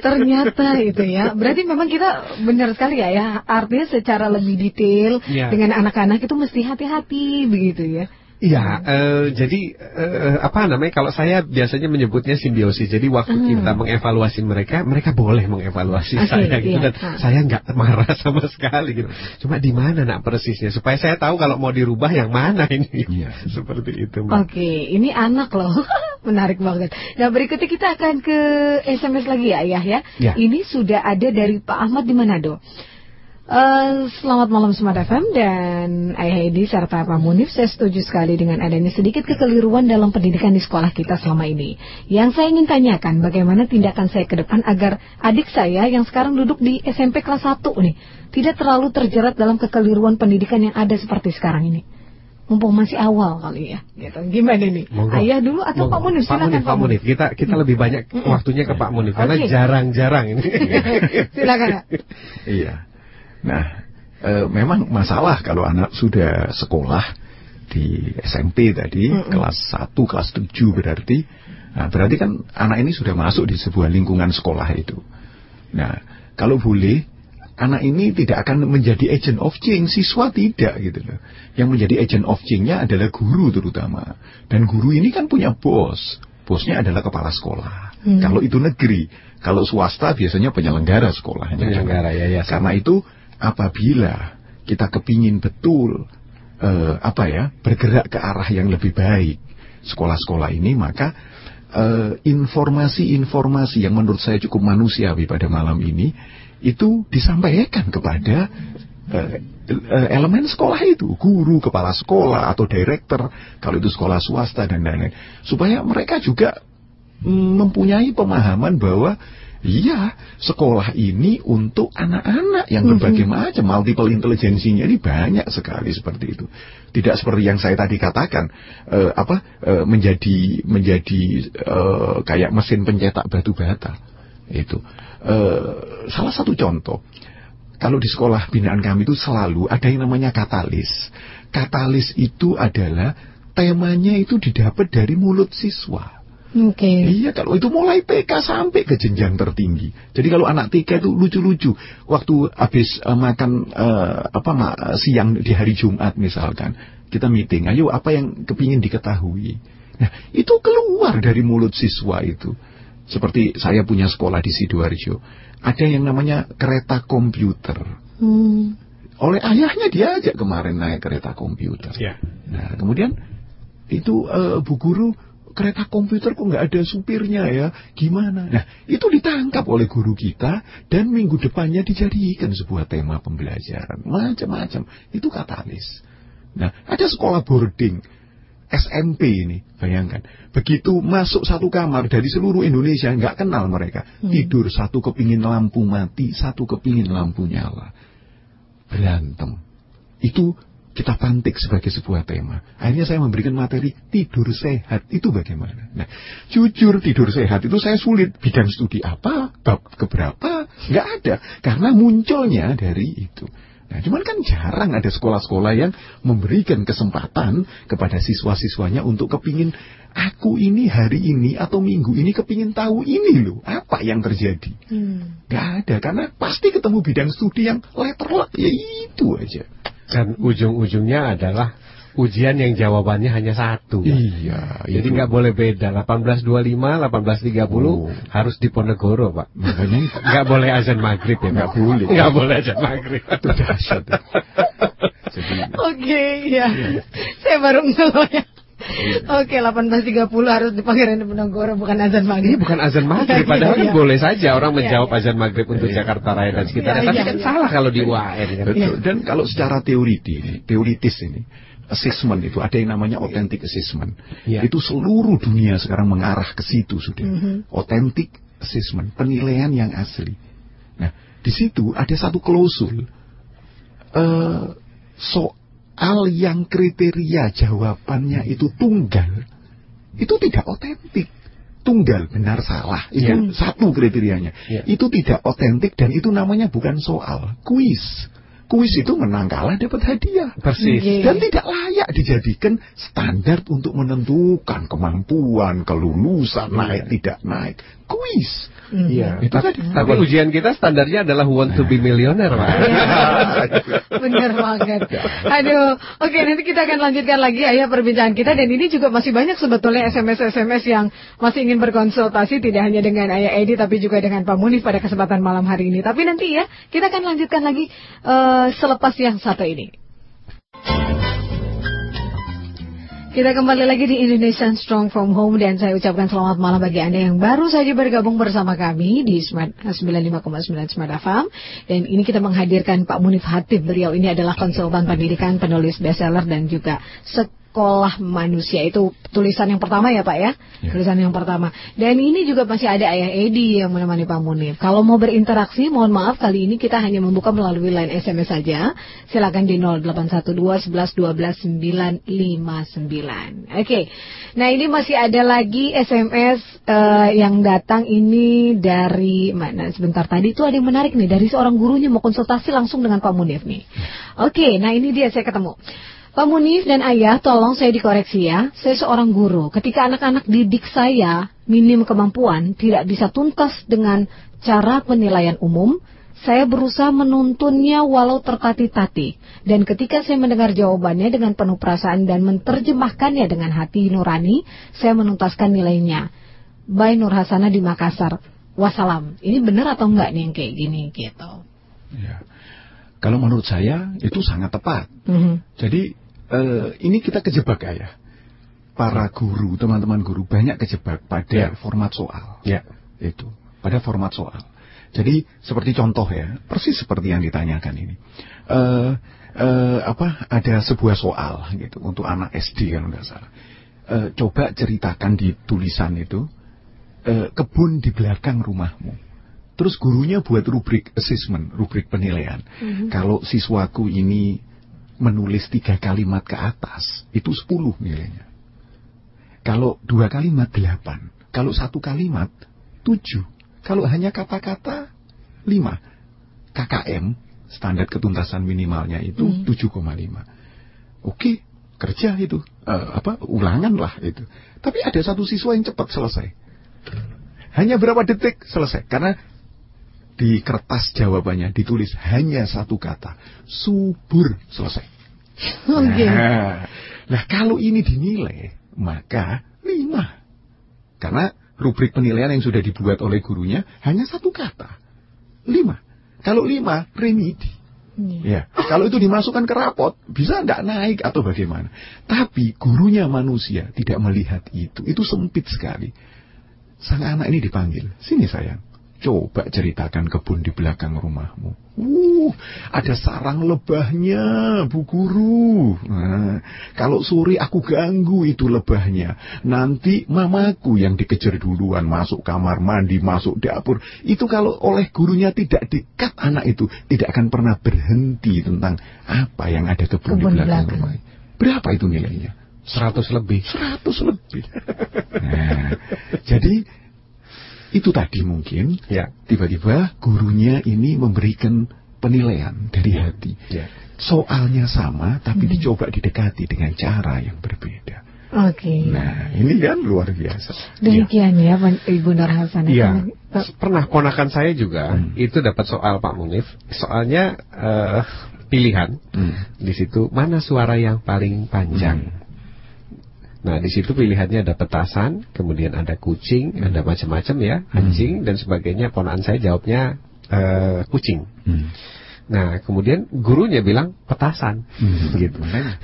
ternyata itu ya. Berarti memang kita benar sekali ya, ya. Artinya secara lebih detail Iya. dengan anak-anak itu mesti hati-hati begitu ya. Iya, eh, jadi eh, apa namanya? Kalau saya biasanya menyebutnya simbiosis. Jadi waktu Hmm. kita mengevaluasi mereka, mereka boleh mengevaluasi Oke, saya gitu iya. dan Ah. saya nggak marah sama sekali gitu. Cuma di mana nak persisnya supaya saya tahu kalau mau dirubah yang mana ini. Iya. Seperti itu, Mbak. Oke, ini anak loh. Menarik banget. Nah, berikutnya kita akan ke SMS lagi ya, Ayah ya. Ya. Ini sudah ada dari Pak Ahmad di Manado. Eh, selamat malam Smart FM dan Ayah Edi serta Pak Munif Saya setuju sekali dengan adanya sedikit kekeliruan dalam pendidikan di sekolah kita selama ini Yang saya ingin tanyakan bagaimana tindakan saya ke depan Agar adik saya yang sekarang duduk di SMP kelas 1 nih Tidak terlalu terjerat dalam kekeliruan pendidikan yang ada seperti sekarang ini Mumpung masih awal kali ya gitu. Gimana nih? Monggo. Ayah dulu atau Monggo. Pak Munif? Pak Silakan Munif, Pak Munif. Kita kita lebih banyak waktunya ke Pak Munif karena jarang-jarang ini. Silakan ya. Iya. Nah, eh, memang masalah kalau anak sudah sekolah di SMP tadi, kelas 1, kelas 7 berarti. Nah, berarti kan anak ini sudah masuk di sebuah lingkungan sekolah itu. Nah, kalau boleh anak ini tidak akan menjadi agent of change, siswa tidak gitu loh. Yang menjadi agent of change-nya adalah guru terutama. Dan guru ini kan punya bos. Bosnya adalah kepala sekolah. Hmm. Kalau itu negeri, kalau swasta biasanya penyelenggara sekolahnya. Penyelenggara, yayasan. Karena itu apabila kita kepingin betul eh, apa ya bergerak ke arah yang lebih baik sekolah-sekolah ini maka eh, informasi-informasi yang menurut saya cukup manusiawi pada malam ini itu disampaikan kepada eh, eh, elemen sekolah itu guru kepala sekolah atau direktur kalau itu sekolah swasta dan lain-lain. Supaya mereka juga mm, mempunyai pemahaman bahwa Iya, sekolah ini untuk anak-anak yang berbagai macam, multiple intelijensinya ini banyak sekali seperti itu. Tidak seperti yang saya tadi katakan, eh, apa eh, menjadi menjadi eh, kayak mesin pencetak batu bata. Itu Eh, salah satu contoh. Kalau di sekolah binaan kami itu selalu ada yang namanya katalis. Katalis itu adalah temanya itu didapat dari mulut siswa. Oke. Iya, kalau itu mulai TK sampai ke jenjang tertinggi. Jadi kalau anak TK itu lucu-lucu. Waktu habis eh, makan eh, apa ma- siang di hari Jumat misalkan, kita meeting, ayo apa yang kepingin diketahui. Nah, itu keluar dari mulut siswa itu. Seperti saya punya sekolah di Sidoarjo. Ada yang namanya kereta komputer. Hmm. Oleh ayahnya diajak kemarin naik kereta komputer. Ya. Nah, kemudian itu eh, Bu Guru kereta komputer kok nggak ada supirnya ya? Gimana? Nah, itu ditangkap oleh guru kita dan minggu depannya dijadikan sebuah tema pembelajaran. Macam-macam. Itu katalis. Nah, ada sekolah boarding SMP ini, bayangkan. Begitu masuk satu kamar dari seluruh Indonesia, nggak kenal mereka. Tidur satu kepingin lampu mati, satu kepingin lampu nyala. Berantem. Itu kita pantik sebagai sebuah tema. Akhirnya saya memberikan materi tidur sehat. Itu bagaimana? Nah, jujur tidur sehat itu saya sulit. Bidang studi apa? Bab keberapa? Nggak ada. Karena munculnya dari itu. Nah, cuman kan jarang ada sekolah-sekolah yang memberikan kesempatan kepada siswa-siswanya untuk kepingin aku ini hari ini atau minggu ini kepingin tahu ini loh apa yang terjadi. Hmm. Nggak ada karena pasti ketemu bidang studi yang letterlock ya itu aja. Dan ujung-ujungnya adalah ujian yang jawabannya hanya satu. Iya, Jadi nggak boleh beda. 1825, 1830 Oh. harus di Ponegoro, Pak. Makanya Nggak boleh azan maghrib ya, Nggak boleh. Nggak boleh azan maghrib. itu dahsyat. ya. Jadi Oke, ya. Saya baru ngeloh ya. Oke, 18.30 harus dipanggil di Penogoro bukan azan Ini maghrib. bukan azan maghrib, padahal Iya. kan boleh saja orang Iya, menjawab iya. azan maghrib untuk Jakarta Raya dan sekitarnya. Iya, Tapi iya, kan iya. salah kalau di UAN kan. Betul. Dan kalau secara teoriti, teoritis ini, assessment itu ada yang namanya authentic assessment. Iya. Itu seluruh dunia sekarang mengarah ke situ sudah. Mhm. Authentic assessment, penilaian yang asli. Nah, di situ ada satu klausul. Eh, soal yang kriteria jawabannya itu tunggal, itu tidak otentik. Tunggal benar salah itu Ya. satu kriterianya. Ya. Itu tidak otentik dan itu namanya bukan soal, kuis. Kuis itu menang kalah dapat hadiah. Persis. Oke. Dan tidak layak dijadikan standar untuk menentukan kemampuan, kelulusan, naik tidak naik. Kuis. Hmm. Iya. Itu tadi. Tapi ujian kita standarnya adalah who want to be millionaire, Pak. Bener banget. Aduh, oke nanti kita akan lanjutkan lagi ayah perbincangan kita dan ini juga masih banyak sebetulnya SMS-SMS yang masih ingin berkonsultasi tidak hanya dengan ayah Edi tapi juga dengan Pak Munif pada kesempatan malam hari ini. Tapi nanti ya kita akan lanjutkan lagi eh, selepas yang satu ini. Kita kembali lagi di Indonesian Strong from Home dan saya ucapkan selamat malam bagi Anda yang baru saja bergabung bersama kami di Smart 95,9 Smart FM. Dan ini kita menghadirkan Pak Munif Hatib. Beliau ini adalah konsultan pendidikan, penulis bestseller dan juga sekolah manusia. Itu tulisan yang pertama ya Pak ya? Ya. Tulisan yang pertama. Dan ini juga masih ada Ayah Edi yang menemani Pak Munif. Kalau mau berinteraksi, mohon maaf kali ini kita hanya membuka melalui line SMS saja. Silakan di 0812 11 12 959. Oke. Nah, ini masih ada lagi SMS eh, yang datang ini dari mana? Sebentar tadi itu ada yang menarik nih dari seorang gurunya mau konsultasi langsung dengan Pak Munif nih. Oke, nah ini dia saya ketemu. Pak Munif dan Ayah, tolong saya dikoreksi ya. Saya seorang guru. Ketika anak-anak didik saya minim kemampuan, tidak bisa tuntas dengan cara penilaian umum, saya berusaha menuntunnya walau tertati-tati. Dan ketika saya mendengar jawabannya dengan penuh perasaan dan menerjemahkannya dengan hati nurani, saya menuntaskan nilainya. By Nur Hasana di Makassar. Wassalam. Ini benar atau enggak nih yang kayak gini gitu? Ya. Kalau menurut saya itu sangat tepat. Mhm. Jadi eh, ini kita kejebak ya. Para guru, teman-teman guru banyak kejebak pada Ya. format soal. Ya. Itu, pada format soal. Jadi seperti contoh ya, persis seperti yang ditanyakan ini. Eh eh, apa ada sebuah soal gitu untuk anak SD kan nggak salah. Eh, coba ceritakan di tulisan itu eh, kebun di belakang rumahmu. Terus gurunya buat rubrik assessment, rubrik penilaian. Kalau siswaku ini menulis tiga kalimat ke atas, itu 10 nilainya. Kalau dua kalimat, delapan. Kalau satu kalimat, tujuh. Kalau hanya kata-kata, lima. KKM, standar ketuntasan minimalnya itu Hmm. 7,5. Oke, kerja itu. Eh, apa, ulangan lah itu. Tapi ada satu siswa yang cepat selesai. Hanya berapa detik selesai. Karena di kertas jawabannya ditulis hanya satu kata. Subur selesai. Oke. Nah, nah, kalau ini dinilai, maka lima. Karena rubrik penilaian yang sudah dibuat oleh gurunya hanya satu kata. Lima. Kalau lima, remedi. Iya. Ya, kalau itu dimasukkan ke rapot, bisa tidak naik atau bagaimana. Tapi gurunya manusia tidak melihat itu. Itu sempit sekali. Sang anak ini dipanggil. Sini sayang. Coba ceritakan kebun di belakang rumahmu. Uh, ada sarang lebahnya, Bu Guru. Nah, kalau sore aku ganggu itu lebahnya. Nanti mamaku yang dikejar duluan masuk kamar mandi, masuk dapur. Itu kalau oleh gurunya tidak dikat anak itu, tidak akan pernah berhenti tentang apa yang ada kebun, Kebun di belakang belakang. rumah. Berapa itu nilainya? 100 lebih. 100 lebih. Nah, jadi itu tadi mungkin Ya. tiba-tiba gurunya ini memberikan penilaian dari hati. Ya. Soalnya sama, tapi dicoba didekati dengan cara yang berbeda. Oke. Nah, ini kan luar biasa. Demikian ya, Pan- Ibu Nur Hasanah. Iya. Pak- Pernah ponakan saya juga Hmm. itu dapat soal Pak Munif. Soalnya eh, pilihan Hmm. di situ mana suara yang paling panjang. Nah, di situ pilihannya ada petasan, kemudian ada kucing, ada macam-macam ya, anjing dan sebagainya. Ponakan saya jawabnya eh, kucing. Hmm. Nah, kemudian gurunya bilang petasan. Hmm. Gitu. Makanya.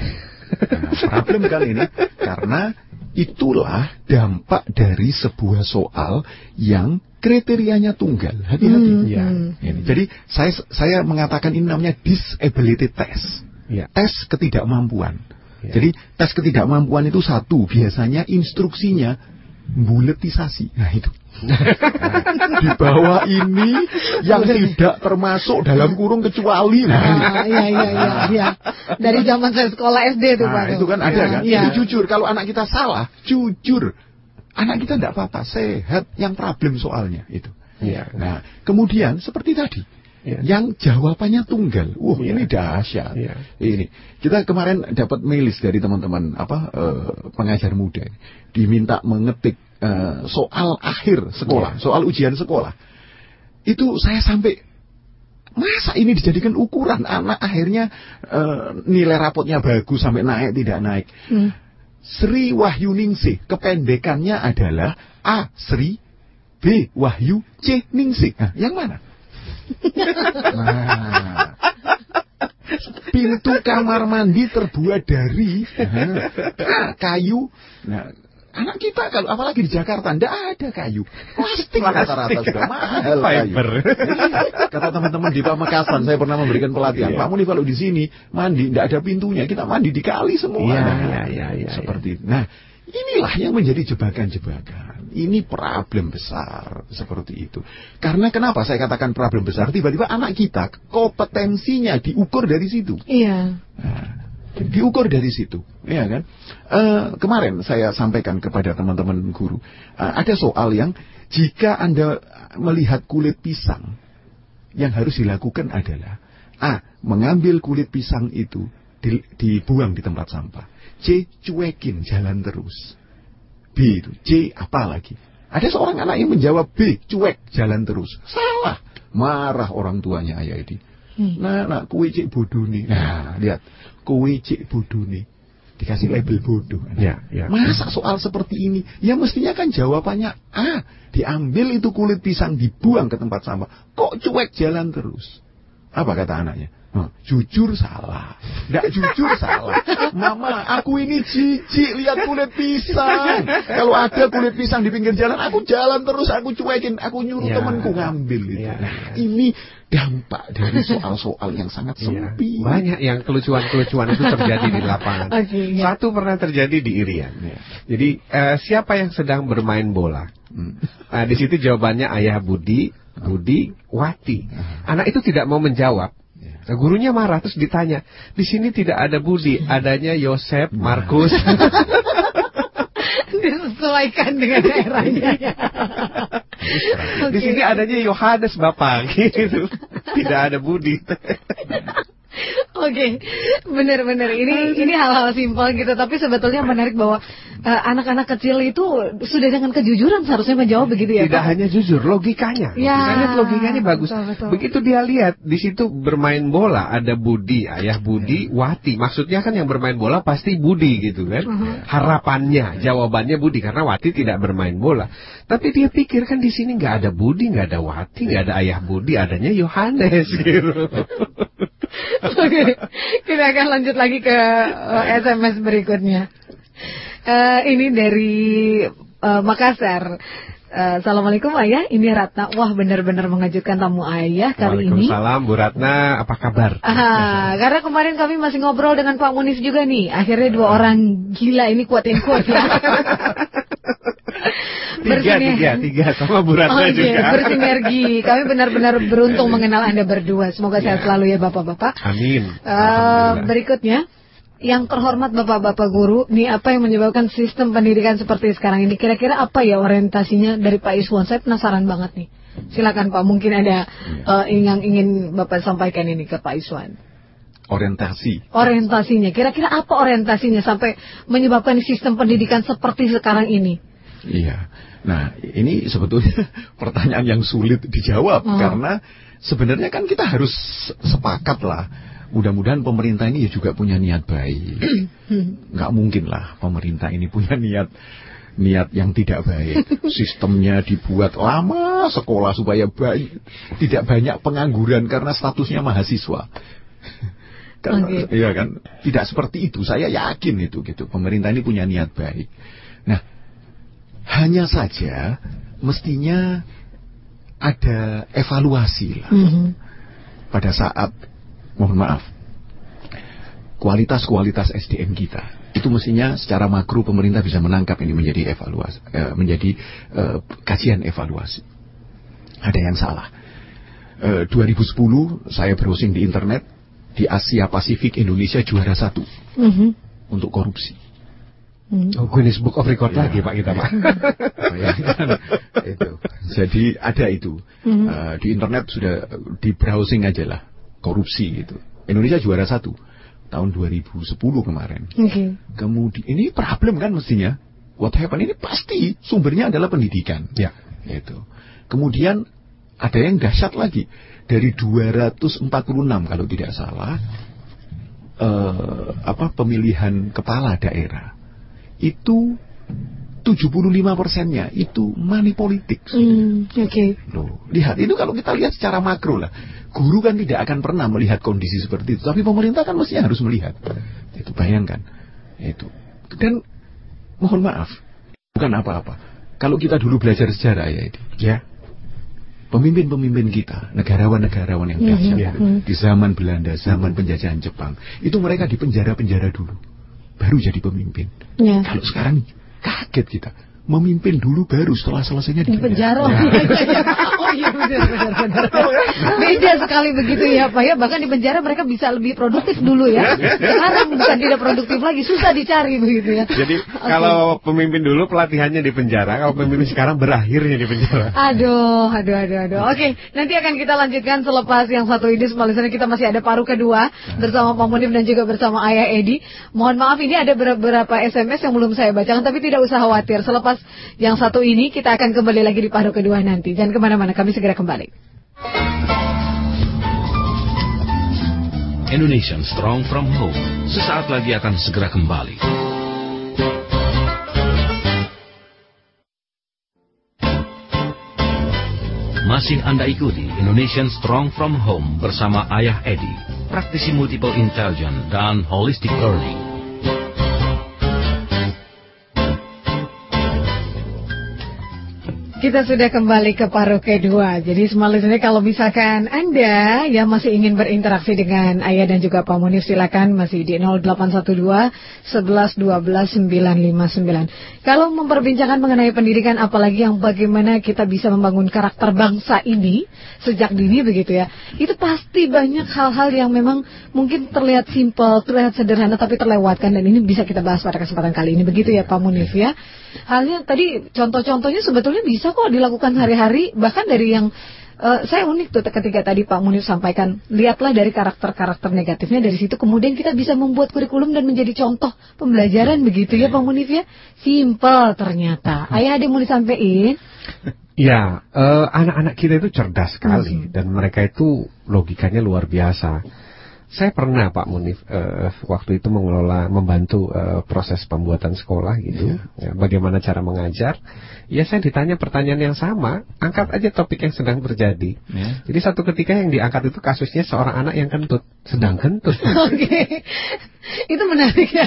Nah, problem kali ini karena itulah dampak dari sebuah soal yang kriterianya tunggal. Hati-hati. Hmm, Ya. hmm. Ini. Jadi saya saya mengatakan ini namanya disability test. Ya. Tes ketidakmampuan. Ya. Jadi tes ketidakmampuan itu satu, biasanya instruksinya buletisasi. Nah itu. Nah, di bawah ini yang tidak termasuk dalam kurung kecuali. Nah, Ah, iya iya iya iya. Dari zaman saya sekolah SD Pak. Nah, tuh. itu kan ada kan? Iya. Jadi jujur, kalau anak kita salah, jujur. Anak kita tidak apa-apa, sehat, yang problem soalnya itu. Iya. Nah, kemudian seperti tadi, Iya. yang jawabannya tunggal. Wah, Iya. ini dahsyat. Iya. Ini kita kemarin dapat mailis dari teman-teman apa eh, pengajar muda, diminta mengetik eh, soal akhir sekolah, Iya. soal ujian sekolah. Itu saya sampai masa ini dijadikan ukuran anak akhirnya eh, nilai rapotnya bagus sampai naik tidak naik. Hmm. Sri Wahyuningsih kependekannya adalah A. Sri B. Wahyu C. Ningsih. Nah, yang mana? Nah, pintu kamar mandi terbuat dari nah, kayu. Nah, anak kita kalau apalagi di Jakarta ndak ada kayu. Plastik rata-rata sudah mahal kayu. Fiber. Kata teman-teman di Pamekasan, saya pernah memberikan pelatihan. Iya. Pak Muni kalau di sini mandi tidak ada pintunya, kita mandi di kali semua. Iya, Nah, iya, iya, iya, Seperti itu. Nah, inilah yang menjadi jebakan-jebakan. Ini problem besar seperti itu. Karena kenapa saya katakan problem besar? Tiba-tiba anak kita kompetensinya diukur dari situ. Iya. Nah, diukur dari situ, ya kan? Eh, kemarin saya sampaikan kepada teman-teman guru, eh, ada soal yang jika anda melihat kulit pisang, yang harus dilakukan adalah a mengambil kulit pisang itu di- dibuang di tempat sampah, c cuekin jalan terus, b itu c apa lagi? Ada seorang anak yang menjawab B, cuek jalan terus, salah, marah orang tuanya ayah ini. Hmm. Nah, nah, kue cek bodoh nih. Nah, lihat, kue cek bodoh nih. Dikasih label bodoh. Ya, ya. Masa soal seperti ini? Ya mestinya kan jawabannya A. Diambil itu kulit pisang, dibuang ke tempat sampah. Kok cuek jalan terus? Apa kata anaknya? "Hah, jujur salah. Nggak jujur salah. Mama, aku ini jijik lihat kulit pisang. Kalau ada kulit pisang di pinggir jalan, aku jalan terus, aku cuekin, aku nyuruh Ya. temanku ngambil itu. Ya, Nah, ya. ini dampak dari soal-soal yang sangat Iya. sempit. Banyak yang kelucuan-kelucuan itu terjadi di lapangan. Oke, ya. Satu pernah terjadi di Irian. Ya. Jadi eh, siapa yang sedang bermain bola? Hmm. Nah, di situ jawabannya ayah Budi, Budi, Wati. Anak itu tidak mau menjawab. Nah, gurunya marah terus ditanya, di sini tidak ada Budi, adanya Yosep, Markus. Disesuaikan dengan daerahnya. Di sini adanya Yohanes Bapak gitu. Tidak ada Budi. Oke, benar-benar ini ini hal-hal simpel gitu, tapi sebetulnya menarik bahwa eh, anak-anak kecil itu sudah dengan kejujuran seharusnya menjawab begitu ya. Tidak Pak? hanya jujur, logikanya. Ya, lihat logikanya bagus. betul, betul. Begitu dia lihat di situ bermain bola ada Budi, ayah Budi, Wati. Maksudnya kan yang bermain bola pasti Budi gitu kan. Mhm. Harapannya, jawabannya Budi karena Wati tidak bermain bola. Tapi dia pikir kan di sini nggak ada Budi, nggak ada Wati, nggak ada ayah Budi, adanya Yohanes gitu. Oke, kita akan lanjut lagi ke eh, SMS berikutnya. Eh, ini dari eh, Makassar. Eh, Assalamualaikum ayah, ini Ratna. Wah benar-benar mengejutkan tamu ayah kali ini. Waalaikumsalam Bu Ratna, apa kabar? Ah, karena kemarin kami masih ngobrol dengan Pak Munis juga nih. Akhirnya dua orang gila ini kuatin kuat ya. Tiga, tiga, tiga sama Bu Ratna Oke, juga. bersinergi. Kami benar-benar beruntung mengenal Anda berdua. Semoga sehat Ya. selalu ya Bapak-bapak. Amin. Eh, Alhamdulillah. berikutnya, yang terhormat Bapak-Bapak guru, nih apa yang menyebabkan sistem pendidikan seperti sekarang ini? Kira-kira apa ya orientasinya dari Pak Iswan? Saya penasaran banget nih. Silakan Pak, mungkin ada eh, yang ingin Bapak sampaikan ini ke Pak Iswan. Orientasi. Orientasinya, kira-kira apa orientasinya sampai menyebabkan sistem pendidikan seperti sekarang ini? Iya. Nah, ini sebetulnya pertanyaan yang sulit dijawab Oh. karena sebenarnya kan kita harus sepakat lah. Mudah-mudahan pemerintah ini ya juga punya niat baik. Nggak mungkin lah pemerintah ini punya niat niat yang tidak baik. Sistemnya dibuat lama sekolah supaya baik, tidak banyak pengangguran karena statusnya mahasiswa. Karena, Oke. Iya kan, tidak seperti itu. Saya yakin itu gitu. Pemerintah ini punya niat baik. Nah, hanya saja mestinya ada evaluasi lah Mhm. pada saat mohon maaf kualitas-kualitas SDM kita itu mestinya secara makro pemerintah bisa menangkap ini menjadi evaluasi, eh, menjadi eh, kajian evaluasi. Ada yang salah. Eh, 2010 saya browsing di internet di Asia Pasifik Indonesia juara satu Mhm. untuk korupsi. Mhm. Oh, Guinness Book of Record Iya. lagi Pak kita Pak. Itu. Jadi ada itu Mhm. Eh, di internet sudah di browsing aja lah korupsi itu. Indonesia juara satu tahun 2010 kemarin. Oke. Kemudian ini problem kan mestinya. What happened ini pasti sumbernya adalah pendidikan. Ya. Itu. Kemudian ada yang dahsyat lagi dari 246 kalau tidak salah eh, apa pemilihan kepala daerah itu 75 persennya itu money politik. Hmm, Oke. Loh, lihat itu kalau kita lihat secara makro lah. Guru kan tidak akan pernah melihat kondisi seperti itu, tapi pemerintah kan mestinya harus melihat. Itu bayangkan. Itu. Dan mohon maaf, bukan apa-apa. Kalau kita dulu belajar sejarah ya itu, Ya. pemimpin-pemimpin kita, negarawan-negarawan yang dahsyat Mhm, itu, mhm. di zaman Belanda, zaman penjajahan Jepang, itu mereka di penjara-penjara dulu, baru jadi pemimpin. Ya. Kalau sekarang kaget kita, memimpin dulu baru setelah selesainya Di penjara. oh iya benar benar benar. Beda sekali begitu ya Pak ya. Bahkan di penjara mereka bisa lebih produktif dulu ya. Sekarang bukan tidak produktif lagi, susah dicari begitu ya. Jadi kalau pemimpin dulu pelatihannya di penjara, kalau pemimpin sekarang berakhirnya di penjara. Aduh, aduh, aduh, aduh. Oke, nanti akan kita lanjutkan selepas yang satu ini. Semua listener kita masih ada paruh kedua bersama Pak Munif dan juga bersama Ayah Edi. Mohon maaf ini ada beberapa SMS yang belum saya bacakan, tapi tidak usah khawatir. Selepas yang satu ini kita akan kembali lagi di paruh kedua nanti. Jangan ke mana-mana, kami segera kembali. Indonesian Strong from Home sesaat lagi akan segera kembali. Masih Anda ikuti Indonesian Strong from Home bersama Ayah Edi, praktisi multiple intelligence dan holistic learning. Kita sudah kembali ke paruh kedua. Jadi semua listener kalau misalkan Anda yang masih ingin berinteraksi dengan Ayah dan juga Pak Munif silakan masih di 0812 11 12 959. Kalau memperbincangkan mengenai pendidikan apalagi yang bagaimana kita bisa membangun karakter bangsa ini sejak dini begitu ya. Itu pasti banyak hal-hal yang memang mungkin terlihat simpel, terlihat sederhana tapi terlewatkan dan ini bisa kita bahas pada kesempatan kali ini begitu ya Pak Munif ya. Halnya tadi contoh-contohnya sebetulnya bisa kok dilakukan hari-hari bahkan dari yang eh, saya unik tuh ketika tadi Pak Munif sampaikan lihatlah dari karakter-karakter negatifnya dari situ kemudian kita bisa membuat kurikulum dan menjadi contoh pembelajaran begitu ya Pak Munif ya? Simple ternyata. Ayah ada yang mau disampaikan? Ya, eh, anak-anak kita itu cerdas sekali dan mereka itu logikanya luar biasa. Saya pernah Pak Munif eh, waktu itu mengelola membantu eh, proses pembuatan sekolah gitu. Ya, bagaimana cara mengajar? Ya saya ditanya pertanyaan yang sama, angkat aja topik yang sedang terjadi. Ya. Jadi satu ketika yang diangkat itu kasusnya seorang anak yang kentut, sedang kentut. oke itu menarik ya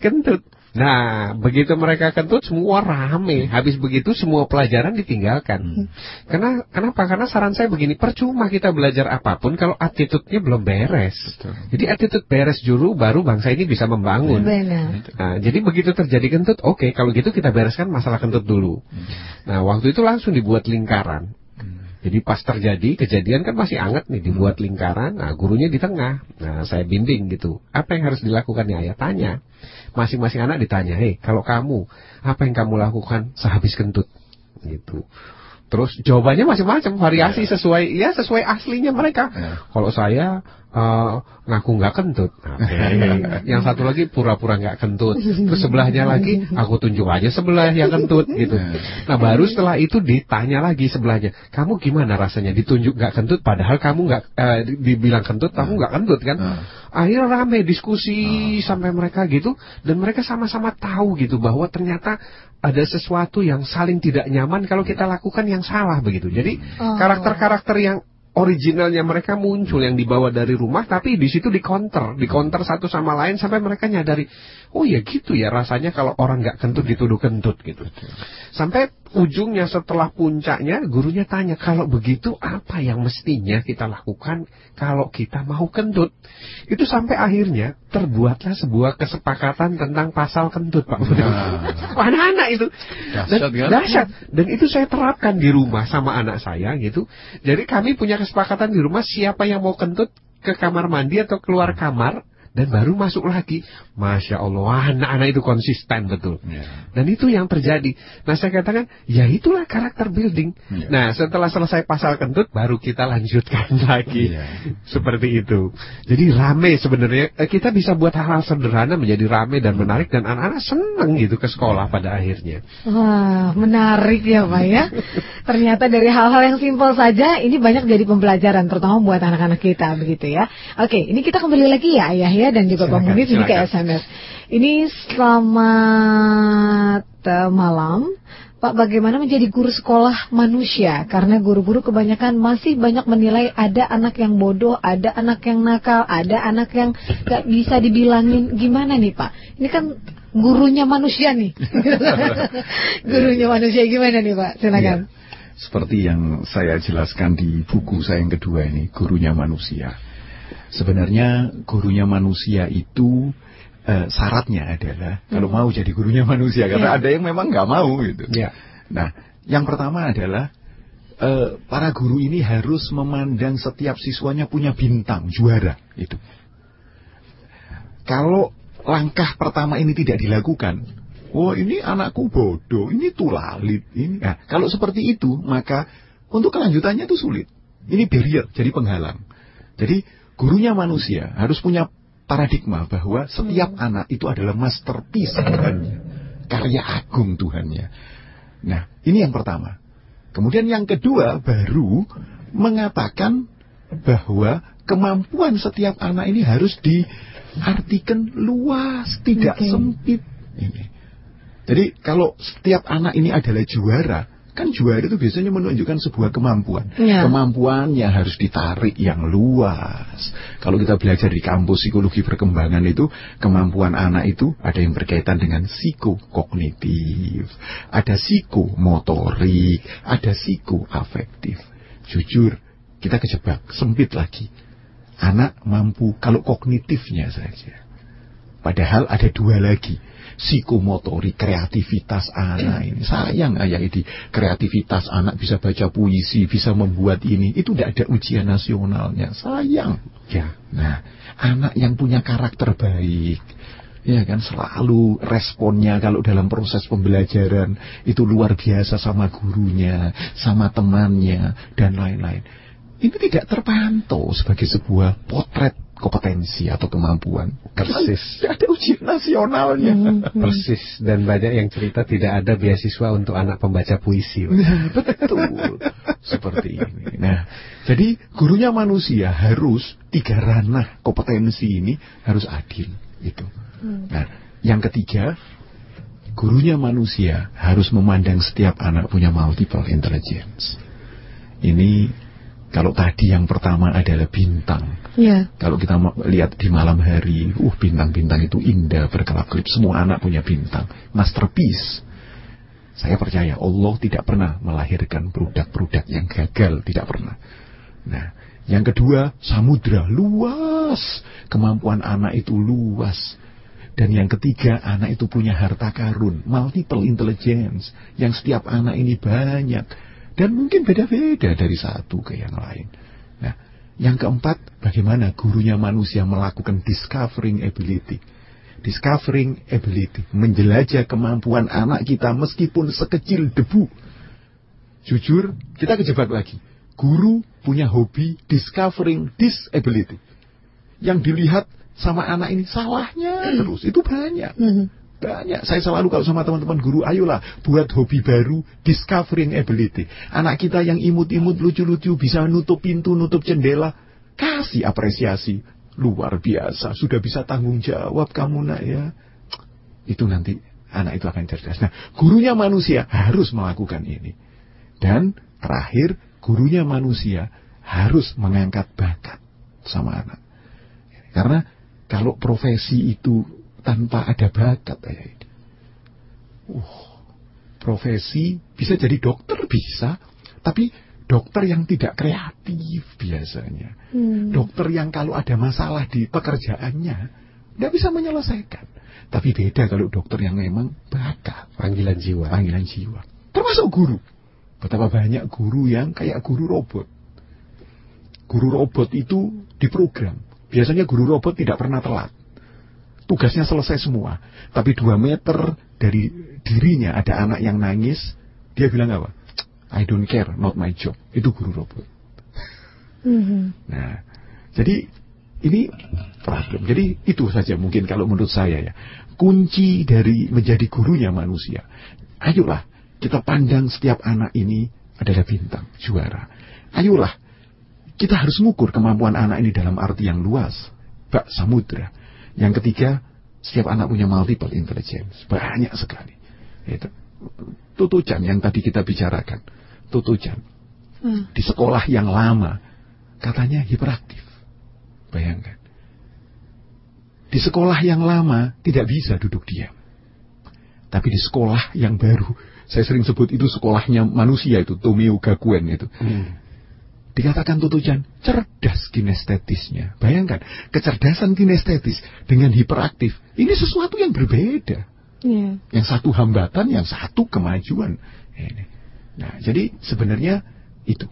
kentut. Nah, begitu mereka kentut semua rame. Habis begitu semua pelajaran ditinggalkan. Karena kenapa? Karena saran saya begini, percuma kita belajar apa pun kalau attitude-nya belum beres. Jadi attitude beres dulu baru bangsa ini bisa membangun. benar Nah, jadi begitu terjadi kentut, oke, kalau gitu kita bereskan masalah kentut dulu. Nah, waktu itu langsung dibuat lingkaran. Jadi pas terjadi kejadian kan masih anget nih dibuat lingkaran. Nah gurunya di tengah. Nah saya bimbing gitu. Apa yang harus dilakukan ya ayah tanya. Masing-masing anak ditanya, hei kalau kamu apa yang kamu lakukan sehabis kentut? Gitu. Terus jawabannya macam-macam variasi sesuai ya sesuai aslinya mereka. Ya. Kalau saya eh, ngaku nggak kentut, yang satu lagi pura-pura nggak kentut, terus sebelahnya lagi aku tunjuk aja sebelah yang kentut gitu. Nah baru setelah itu ditanya lagi sebelahnya, kamu gimana rasanya ditunjuk nggak kentut, padahal kamu nggak di- dibilang kentut, kamu nggak kentut kan? Akhirnya rame diskusi sampai mereka gitu, dan mereka sama-sama tahu gitu bahwa ternyata ada sesuatu yang saling tidak nyaman kalau kita lakukan yang salah begitu. Jadi Oh. karakter-karakter yang originalnya mereka muncul yang dibawa dari rumah tapi di situ di counter, di counter satu sama lain sampai mereka nyadari, oh ya gitu ya rasanya kalau orang nggak kentut dituduh kentut gitu. Sampai ujungnya setelah puncaknya gurunya tanya kalau begitu apa yang mestinya kita lakukan kalau kita mau kentut itu sampai akhirnya terbuatlah sebuah kesepakatan tentang pasal kentut Pak nah. anak-anak itu dahsyat kan? dahsyat dan itu saya terapkan di rumah sama anak saya gitu jadi kami punya kesepakatan di rumah siapa yang mau kentut ke kamar mandi atau keluar kamar dan baru masuk lagi. Masya Allah, anak-anak itu konsisten betul. Ya. Dan itu yang terjadi. Nah saya katakan, ya itulah karakter building. Ya. Nah setelah selesai pasal kentut, baru kita lanjutkan lagi. Ya. Seperti itu. Jadi rame sebenarnya. Eh, kita bisa buat hal-hal sederhana menjadi rame dan menarik. Dan anak-anak senang gitu ke sekolah pada akhirnya. Wah, menarik ya Pak ya. Ternyata dari hal-hal yang simpel saja, ini banyak jadi pembelajaran. Terutama buat anak-anak kita begitu ya. Oke, ini kita kembali lagi ya Ayah ya dan juga Bang Munif ini ke SMS. Ini selamat uh, malam. Pak, bagaimana menjadi guru sekolah manusia? Karena guru-guru kebanyakan masih banyak menilai ada anak yang bodoh, ada anak yang nakal, ada anak yang gak bisa dibilangin gimana nih Pak? Ini kan gurunya manusia nih. gurunya manusia gimana nih Pak? Silakan. Ya, seperti yang saya jelaskan di buku saya yang kedua ini, gurunya manusia. Sebenarnya gurunya manusia itu uh, syaratnya adalah hmm. kalau mau jadi gurunya manusia karena yeah. ada yang memang nggak mau gitu. Yeah. Nah, yang pertama adalah uh, para guru ini harus memandang setiap siswanya punya bintang juara itu. Kalau langkah pertama ini tidak dilakukan, oh ini anakku bodoh, ini tulalit, ini. Nah, kalau seperti itu maka untuk kelanjutannya itu sulit. Ini barrier, jadi penghalang. Jadi gurunya manusia harus punya paradigma bahwa setiap hmm. anak itu adalah masterpiece Tuhannya, karya agung Tuhannya. Nah, ini yang pertama. Kemudian yang kedua baru mengatakan bahwa kemampuan setiap anak ini harus diartikan luas, tidak okay. sempit. Ini. Jadi kalau setiap anak ini adalah juara, Kan juara itu biasanya menunjukkan sebuah kemampuan. Ya. Kemampuan yang harus ditarik yang luas. Kalau kita belajar di kampus psikologi perkembangan itu, kemampuan anak itu ada yang berkaitan dengan psikokognitif, ada psikomotorik, ada psikoafektif. Jujur, kita kejebak, sempit lagi. Anak mampu kalau kognitifnya saja. Padahal ada dua lagi psikomotori, kreativitas anak ini. Sayang ayah ini, kreativitas anak bisa baca puisi, bisa membuat ini. Itu tidak ada ujian nasionalnya. Sayang. Ya. Nah, anak yang punya karakter baik, ya kan selalu responnya kalau dalam proses pembelajaran itu luar biasa sama gurunya, sama temannya dan lain-lain. Ini tidak terpantau sebagai sebuah potret kompetensi atau kemampuan. Persis. Tidak ada ujian nasionalnya. Hmm, hmm. Persis. Dan banyak yang cerita tidak ada beasiswa untuk anak pembaca puisi. Nah, betul. Seperti ini. Nah, jadi gurunya manusia harus tiga ranah kompetensi ini harus adil. Itu. Hmm. Nah, yang ketiga, gurunya manusia harus memandang setiap anak punya multiple intelligence. Ini kalau tadi yang pertama adalah bintang. Ya. Kalau kita lihat di malam hari, uh bintang-bintang itu indah berkelap-kelip. Semua anak punya bintang. Masterpiece. Saya percaya Allah tidak pernah melahirkan produk-produk yang gagal. Tidak pernah. Nah, yang kedua, samudra luas. Kemampuan anak itu luas. Dan yang ketiga, anak itu punya harta karun, multiple intelligence, yang setiap anak ini banyak. Dan mungkin beda-beda dari satu ke yang lain. Nah, yang keempat, bagaimana gurunya manusia melakukan discovering ability. Discovering ability, menjelajah kemampuan anak kita meskipun sekecil debu. Jujur, kita kejebak lagi. Guru punya hobi discovering disability. Yang dilihat sama anak ini salahnya terus, itu banyak. Banyak. Saya selalu kalau sama teman-teman guru, ayolah buat hobi baru, discovering ability. Anak kita yang imut-imut, lucu-lucu, bisa nutup pintu, nutup jendela, kasih apresiasi. Luar biasa, sudah bisa tanggung jawab kamu nak ya. Itu nanti anak itu akan cerdas. Nah, gurunya manusia harus melakukan ini. Dan terakhir, gurunya manusia harus mengangkat bakat sama anak. Karena kalau profesi itu tanpa ada bakat ini. Uh, profesi, bisa jadi dokter bisa, tapi dokter yang tidak kreatif biasanya. Hmm. Dokter yang kalau ada masalah di pekerjaannya, tidak bisa menyelesaikan. Tapi beda kalau dokter yang memang bakat, Panggilan jiwa. panggilan jiwa. Termasuk guru. Betapa banyak guru yang kayak guru robot. Guru robot itu diprogram. Biasanya guru robot tidak pernah telat. Tugasnya selesai semua. Tapi dua meter dari dirinya ada anak yang nangis. Dia bilang apa? I don't care, not my job. Itu guru robot. Mhm. Nah, jadi ini problem. Jadi itu saja mungkin kalau menurut saya ya. Kunci dari menjadi gurunya manusia. Ayolah kita pandang setiap anak ini adalah bintang, juara. Ayolah kita harus mengukur kemampuan anak ini dalam arti yang luas. Bak samudra. Yang ketiga, setiap anak punya multiple intelligence. Banyak sekali. Itu. Tutujan yang tadi kita bicarakan. Tutujan. Hmm. Di sekolah yang lama, katanya hiperaktif. Bayangkan. Di sekolah yang lama tidak bisa duduk diam. Tapi di sekolah yang baru, saya sering sebut itu sekolahnya manusia itu, Tomio Gakuen itu. Hmm. Dikatakan Tutujan cerdas kinestetisnya. Bayangkan, kecerdasan kinestetis dengan hiperaktif, ini sesuatu yang berbeda. Iya. Yang satu hambatan, yang satu kemajuan. Ini. Nah, jadi sebenarnya itu.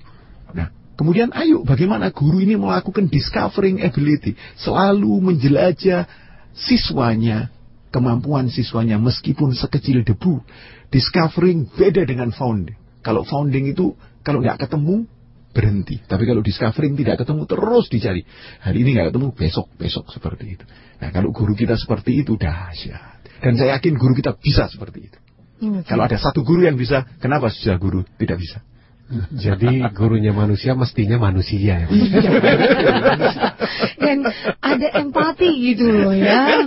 Nah, kemudian ayo bagaimana guru ini melakukan discovering ability, selalu menjelajah siswanya, kemampuan siswanya meskipun sekecil debu. Discovering beda dengan founding. Kalau founding itu kalau nggak ketemu berhenti. Tapi kalau discovering tidak ketemu terus dicari. Hari ini nggak ketemu, besok besok seperti itu. Nah, kalau guru kita seperti itu dahsyat. Dan saya yakin guru kita bisa seperti itu. Oke. Kalau ada satu guru yang bisa, kenapa sudah guru tidak bisa? Jadi gurunya manusia mestinya manusia ya. Dan ada empati gitu loh ya.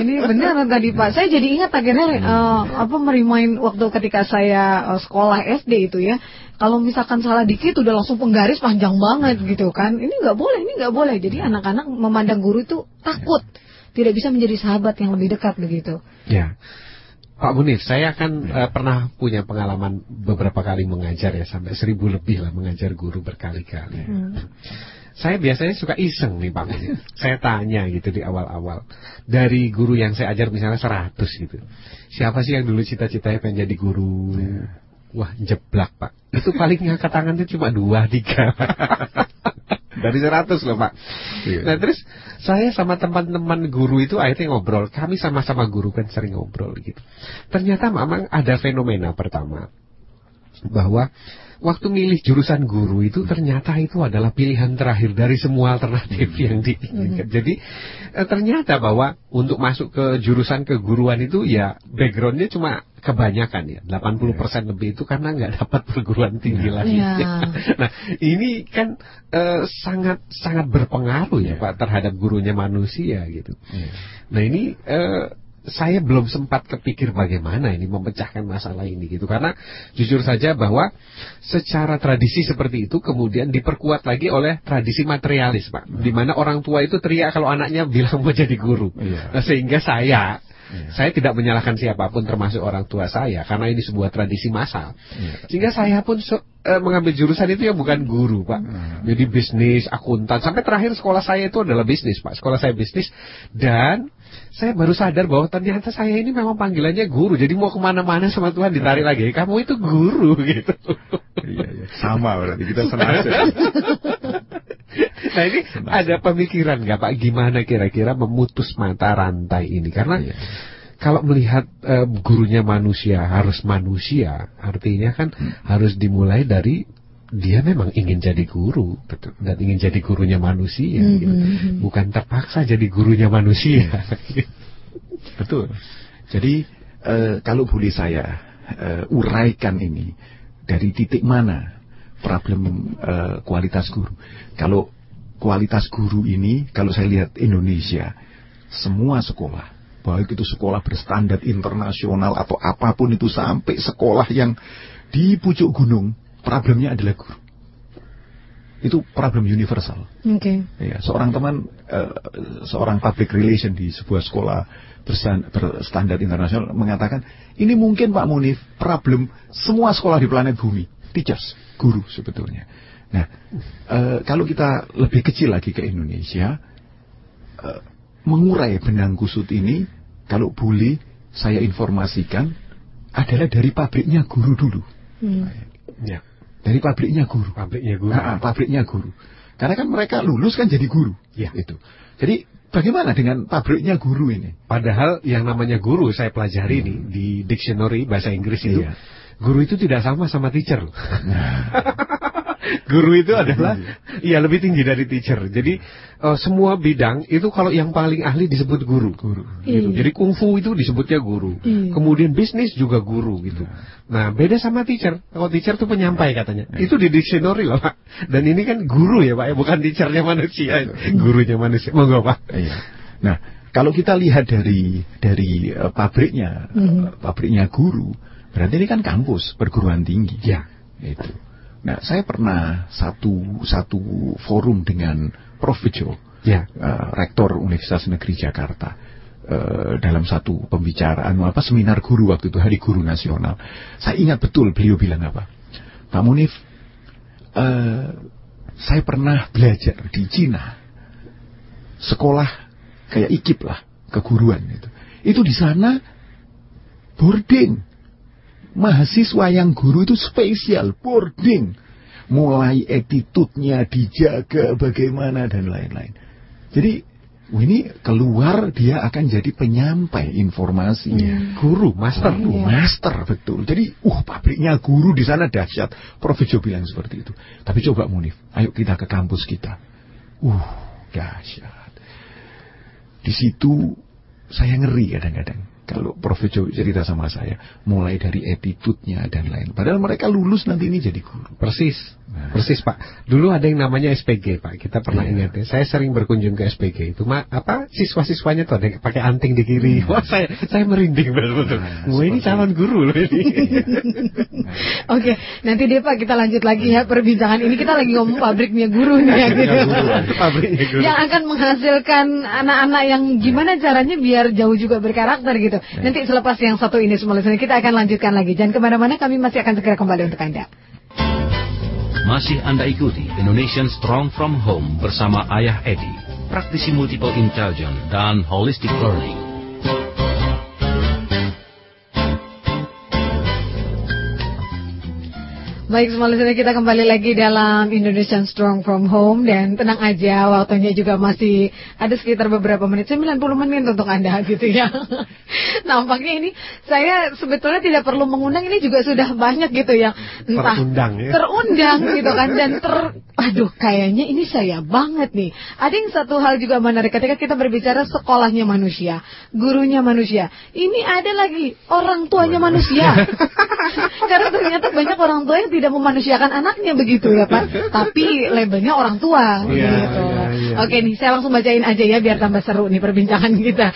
Ini benar tadi Pak. Saya jadi ingat akhirnya eh, apa merimain waktu ketika saya eh, sekolah SD itu ya. Kalau misalkan salah dikit udah langsung penggaris panjang banget gitu kan. Ini nggak boleh, ini nggak boleh. Jadi anak-anak memandang guru itu takut. Tidak bisa menjadi sahabat yang lebih dekat begitu. Ya. Pak Munif, saya kan eh, pernah punya pengalaman beberapa kali mengajar ya sampai seribu lebih lah mengajar guru berkali-kali. Hmm. Saya biasanya suka iseng nih Pak Munif. saya tanya gitu di awal-awal dari guru yang saya ajar misalnya 100 gitu. Siapa sih yang dulu cita-citanya pengen jadi guru? Wah jeblak Pak. Itu paling ngangkat tangannya cuma dua tiga. dari 100 loh Pak. Iya. Nah terus saya sama teman-teman guru itu akhirnya ngobrol. Kami sama-sama guru kan sering ngobrol gitu. Ternyata memang ada fenomena pertama bahwa waktu milih jurusan guru itu ternyata itu adalah pilihan terakhir dari semua alternatif yang diinginkan. Jadi eh, ternyata bahwa untuk masuk ke jurusan keguruan itu ya backgroundnya cuma kebanyakan ya 80% lebih itu karena nggak dapat perguruan tinggi lagi. Iya. nah ini kan eh, sangat sangat berpengaruh ya Pak terhadap gurunya manusia gitu. Nah ini eh, saya belum sempat kepikir bagaimana ini memecahkan masalah ini gitu. Karena jujur saja bahwa secara tradisi seperti itu kemudian diperkuat lagi oleh tradisi materialis pak. Di mana orang tua itu teriak kalau anaknya bilang mau jadi guru. Iya. Nah, sehingga saya saya tidak menyalahkan siapa pun termasuk orang tua saya karena ini sebuah tradisi massal. Iya. sehingga saya pun se- eh, mengambil jurusan itu yang bukan guru pak. Jadi bisnis akuntan. Sampai terakhir sekolah saya itu adalah bisnis pak. Sekolah saya bisnis dan saya baru sadar bahwa ternyata saya ini memang panggilannya guru. Jadi mau ke mana-mana sama Tuhan ditarik lagi. Kamu itu guru gitu. Iya, iya. Sama berarti kita senasib. nah ini ada pemikiran nggak pak? Gimana kira-kira memutus mata rantai ini? Karena Iya. kalau melihat eh, gurunya manusia harus manusia artinya kan harus dimulai dari dia memang ingin jadi guru betul dan ingin jadi gurunya manusia Mhm, gitu. mhm. bukan terpaksa jadi gurunya manusia Betul. Jadi eh, kalau boleh saya eh, uraikan ini dari titik mana problem eh, kualitas guru. Kalau kualitas guru ini, kalau saya lihat Indonesia, semua sekolah, baik itu sekolah berstandar internasional atau apa pun itu sampai sekolah yang di pucuk gunung, problemnya adalah guru. itu problem universal. Oke. Ya, seorang teman, eh, seorang public relation di sebuah sekolah berstandar internasional mengatakan, ini mungkin Pak Munif problem semua sekolah di planet bumi, teachers, guru sebetulnya. Nah, eh, kalau kita lebih kecil lagi ke Indonesia, eh, mengurai benang kusut ini, kalau boleh saya informasikan, adalah dari pabriknya guru dulu. Hmm. Ya, Dari pabriknya guru. pabriknya guru. Nah, pabriknya guru. Karena kan mereka lulus kan jadi guru. Ya. Itu. Jadi bagaimana dengan pabriknya guru ini? Padahal yang namanya guru saya pelajari nih di dictionary bahasa Inggris itu, Iya. guru itu tidak sama sama teacher. loh. guru itu adalah iya lebih tinggi dari teacher. Jadi eh, semua bidang itu kalau yang paling ahli disebut guru. Guru. Gitu. Iya. Jadi kungfu itu disebutnya guru. Iya. Kemudian bisnis juga guru gitu. Nah, beda sama teacher. Kalau teacher itu penyampai katanya. Itu di dictionary loh, Pak. Dan ini kan guru ya, Pak, ya, bukan teachernya manusia, gurunya manusia. Monggo, Pak. Iya. Nah, kalau kita lihat dari dari eh, pabriknya, eh, pabriknya guru, berarti ini kan kampus perguruan tinggi. Ya. Itu. Nah, saya pernah satu satu forum dengan Prof Bejo, Ya. eh, rektor Universitas Negeri Jakarta. eh, dalam satu pembicaraan apa seminar guru waktu itu Hari Guru Nasional. Saya ingat betul beliau bilang apa. Pak Munif, eh, saya pernah belajar di Cina sekolah kayak ikip lah keguruan itu. Itu di sana boarding. Mahasiswa yang guru itu spesial boarding. Mulai attitude-nya dijaga bagaimana dan lain-lain. Jadi ini keluar dia akan jadi penyampai informasinya. Guru, master. Guru, master betul. Jadi, uh pabriknya guru di sana dahsyat. Prof Jo bilang seperti itu. Tapi coba Munif, ayo kita ke kampus kita. Uh, dahsyat. Di situ saya ngeri kadang-kadang. Kalau Prof Jo cerita sama saya, mulai dari attitude-nya dan lain. Padahal mereka lulus nanti ini jadi guru. Persis, Nah. persis Pak. Dulu ada yang namanya SPG Pak. Kita pernah Iya. ingat ya. Saya sering berkunjung ke SPG. Itu ma apa siswa-siswanya tuh ada yang pakai anting di kiri. Wah saya saya merinding betul-betul. Nah, Wah ini calon guru loh ini. Oke, nanti deh Pak kita lanjut lagi ya perbincangan ini kita lagi ngomong pabriknya guru nih ya gitu. Pabriknya guru. Yang akan menghasilkan anak-anak yang gimana caranya biar jauh juga berkarakter gitu. Nanti selepas yang satu ini semua kita akan lanjutkan lagi. Jangan ke mana-mana, kami masih akan segera kembali untuk Anda. Masih Anda ikuti Indonesian Strong from Home bersama Ayah Edi, praktisi multiple intelligence dan holistic learning. Baik semua listener kita kembali lagi dalam Indonesian Strong from Home dan tenang aja waktunya juga masih ada sekitar beberapa menit 90 menit untuk Anda gitu ya. Nampaknya ini saya sebetulnya tidak perlu mengundang ini juga sudah banyak gitu yang entah Terundang ya. terundang gitu kan dan ter aduh kayaknya ini saya banget nih. Ada yang satu hal juga menarik ketika kita berbicara sekolahnya manusia, gurunya manusia. Ini ada lagi orang tuanya manusia. Karena ternyata banyak orang tua yang tidak memanusiakan anaknya begitu ya Pak. Tapi labelnya orang tua Iya, gitu. iya, iya. Oke nih saya langsung bacain aja ya biar tambah seru nih perbincangan kita.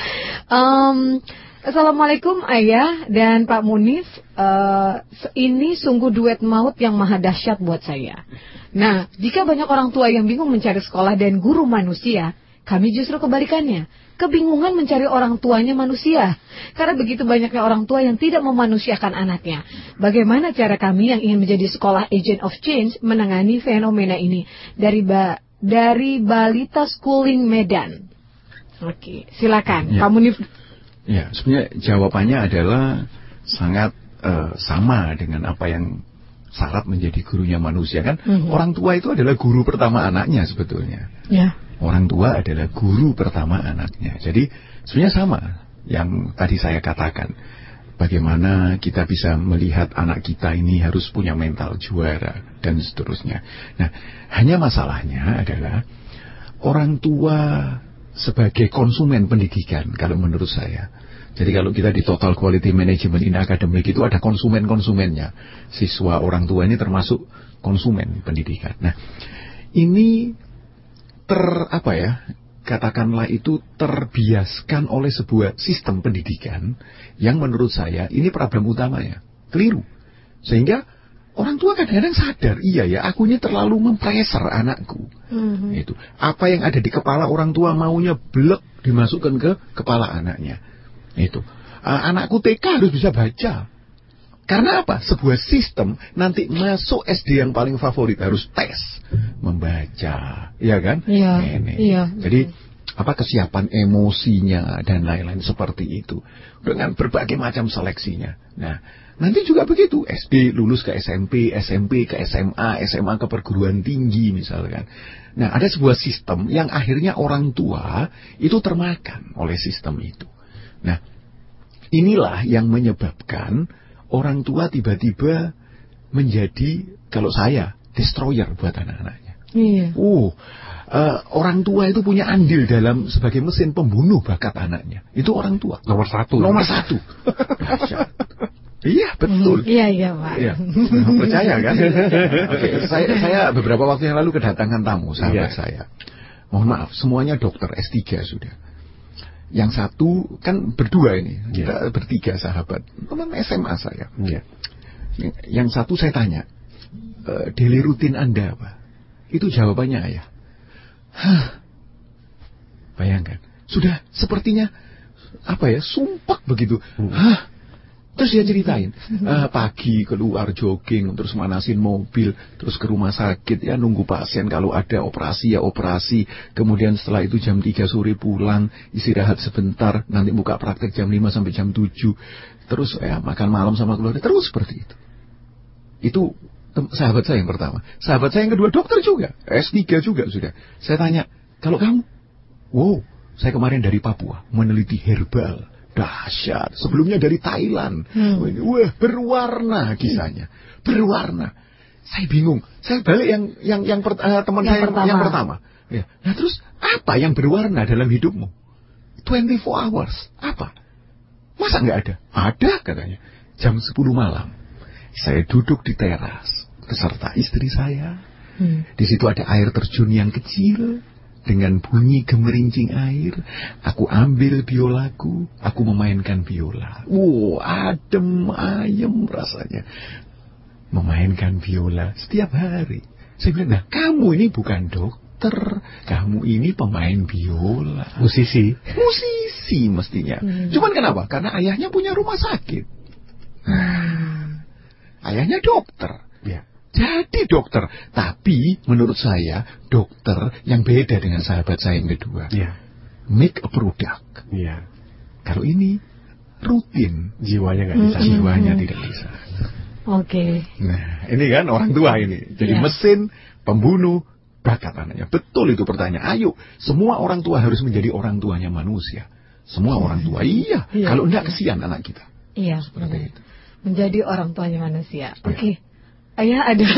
Em, Assalamualaikum Ayah dan Pak Munif. Eh, ini sungguh duet maut yang maha dahsyat buat saya. Nah, jika banyak orang tua yang bingung mencari sekolah dan guru manusia, kami justru kebalikannya. Kebingungan mencari orang tuanya manusia. Karena begitu banyaknya orang tua yang tidak memanusiakan anaknya. Bagaimana cara kami yang ingin menjadi sekolah agent of change menangani fenomena ini? Dari ba dari Balita Schooling Medan. Oke, silakan. Ya. Pak Munif. Ya, sebenarnya jawabannya adalah sangat eh, sama dengan apa yang syarat menjadi gurunya manusia kan. Mhm. Orang tua itu adalah guru pertama anaknya sebetulnya. Ya. Orang tua adalah guru pertama anaknya. Jadi sebenarnya sama yang tadi saya katakan. Bagaimana kita bisa melihat anak kita ini harus punya mental juara dan seterusnya. Nah, hanya masalahnya adalah orang tua sebagai konsumen pendidikan kalau menurut saya. Jadi kalau kita di total quality management in academic itu ada konsumen-konsumennya. Siswa orang tua ini termasuk konsumen pendidikan. Nah, ini ter apa ya? Katakanlah itu terbiaskan oleh sebuah sistem pendidikan yang menurut saya ini problem utamanya. Keliru. Sehingga orang tua kadang-kadang sadar, iya ya, aku ini terlalu mempreser anakku. Mhm. Itu apa yang ada di kepala orang tua maunya blek dimasukkan ke kepala anaknya. Itu anakku TK harus bisa baca. Karena apa? Sebuah sistem nanti masuk SD yang paling favorit harus tes membaca, iya kan? Iya, iya. Jadi apa kesiapan emosinya dan lain-lain seperti itu dengan berbagai macam seleksinya. Nah, nanti juga begitu SD lulus ke SMP, SMP ke SMA, SMA ke perguruan tinggi misalkan. Nah, ada sebuah sistem yang akhirnya orang tua itu termakan oleh sistem itu. Nah, inilah yang menyebabkan orang tua tiba-tiba menjadi kalau saya destroyer buat anak-anaknya. Iya. Uh, eh, orang tua itu punya andil dalam sebagai mesin pembunuh bakat anaknya. Itu orang tua. Nomor satu. Nomor satu. Dahsyat. Iya betul. Iya, iya, Pak. Iya, percaya kan? Oke, saya, saya beberapa waktu yang lalu kedatangan tamu sahabat Iya. saya. Mohon maaf, semuanya dokter S3 sudah. Yang satu kan berdua ini, Iya. kita bertiga sahabat, teman SMA saya. Iya. Yang satu saya tanya, e, daily rutin Anda apa? Itu jawabannya ayah. Hah. Bayangkan, sudah sepertinya apa ya, sumpah begitu. Hah. Terus dia ceritain, "Eh, pagi keluar jogging, terus manasin mobil, terus ke rumah sakit ya nunggu pasien kalau ada operasi ya operasi. Kemudian setelah itu jam 3 sore pulang, istirahat sebentar, nanti buka praktek jam 5 sampai jam 7. Terus ya makan malam sama keluarga, terus seperti itu. Itu sahabat saya yang pertama. Sahabat saya yang kedua dokter juga, S3 juga sudah. Saya tanya, kalau kamu? Wow, saya kemarin dari Papua meneliti herbal. Dahsyat. Sebelumnya dari Thailand. Hmm. Wah, berwarna kisahnya. Berwarna. Saya bingung. Saya balik yang yang yang per- eh, teman Yang saya pertama. yang pertama. Ya. Nah, terus apa yang berwarna dalam hidupmu? 24 hours. Apa? Masa nggak ada? Ada katanya. Jam 10 malam. Saya duduk di teras beserta istri saya. Hmm. Di situ ada air terjun yang kecil dengan bunyi gemerincing air. Aku ambil biolaku, aku memainkan biola. Wow, adem ayem rasanya. Memainkan biola setiap hari. Saya bilang, nah kamu ini bukan dokter, kamu ini pemain biola. Musisi. Musisi mestinya. Hmm. Cuman kenapa? Karena ayahnya punya rumah sakit. Nah, ayahnya dokter. Iya. Jadi dokter, tapi menurut saya dokter yang beda dengan sahabat saya yang kedua. Iya. Make a product. Iya. Kalau ini rutin, Jiwanya nggak bisa. Mm-mm. jiwanya tidak bisa. Oke. Nah, ini kan orang tua ini. Jadi Iya. mesin pembunuh bakat anaknya. Betul itu pertanyaan. Ayo, semua orang tua harus menjadi orang tuanya manusia. Semua orang tua, iya. Iya. Kalau enggak kesian anak kita. Iya, Seperti benar. itu. Menjadi orang tuanya manusia. Iya. Oke. Ayah ada.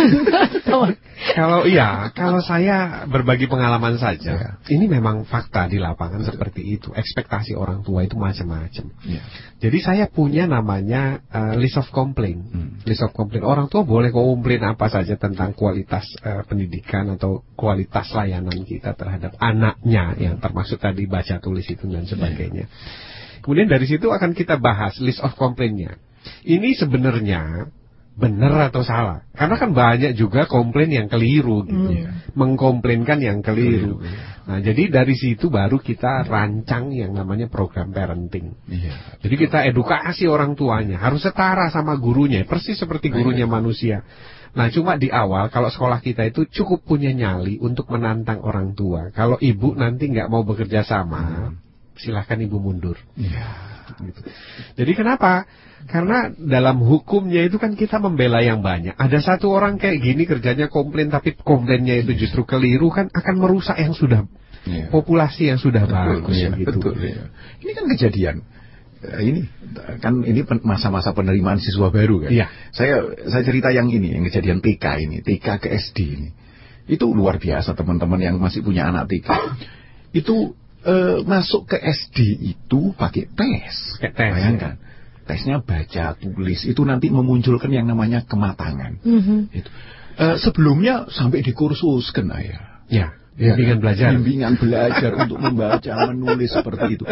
Kalau iya, kalau saya berbagi pengalaman saja, Ya. ini memang fakta di lapangan seperti itu. Ekspektasi orang tua itu macam-macam. Iya. Jadi saya punya namanya uh, list of complaint. Hmm. List of complaint. Orang tua boleh komplain apa saja tentang kualitas uh, pendidikan atau kualitas layanan kita terhadap anaknya yang termasuk tadi baca tulis itu dan sebagainya. Kemudian dari situ akan kita bahas list of complaintnya. Ini sebenarnya benar atau salah? Karena kan banyak juga komplain yang keliru gitu. Hmm. Mengkomplainkan yang keliru. Keliru, iya. Nah, jadi dari situ baru kita rancang yang namanya program parenting. Iya. Jadi kita edukasi orang tuanya harus setara sama gurunya, persis seperti gurunya manusia. Nah, cuma di awal kalau sekolah kita itu cukup punya nyali untuk menantang orang tua. Kalau ibu nanti nggak mau bekerja sama, silahkan ibu mundur. Iya. Gitu. Jadi kenapa? Karena dalam hukumnya itu kan kita membela yang banyak. Ada satu orang kayak gini kerjanya komplain tapi komplainnya itu justru keliru kan akan merusak yang sudah Iya. populasi yang sudah Betul, bagus iya, gitu. betul, iya. Ini kan kejadian. Eh, ini kan ini masa-masa penerimaan siswa baru kan. Iya. Saya saya cerita yang ini, yang kejadian TK ini, TK ke SD ini. Itu luar biasa teman-teman yang masih punya anak TK. Itu eh, masuk ke SD itu pakai tes. Pakai tes, Bayangkan. Tesnya baca, tulis, itu nanti memunculkan yang namanya kematangan. Mhm. Itu. Eh, sebelumnya sampai dikursuskan ayah. Ya, Ya, bimbingan belajar. Bimbingan belajar untuk membaca, menulis seperti itu.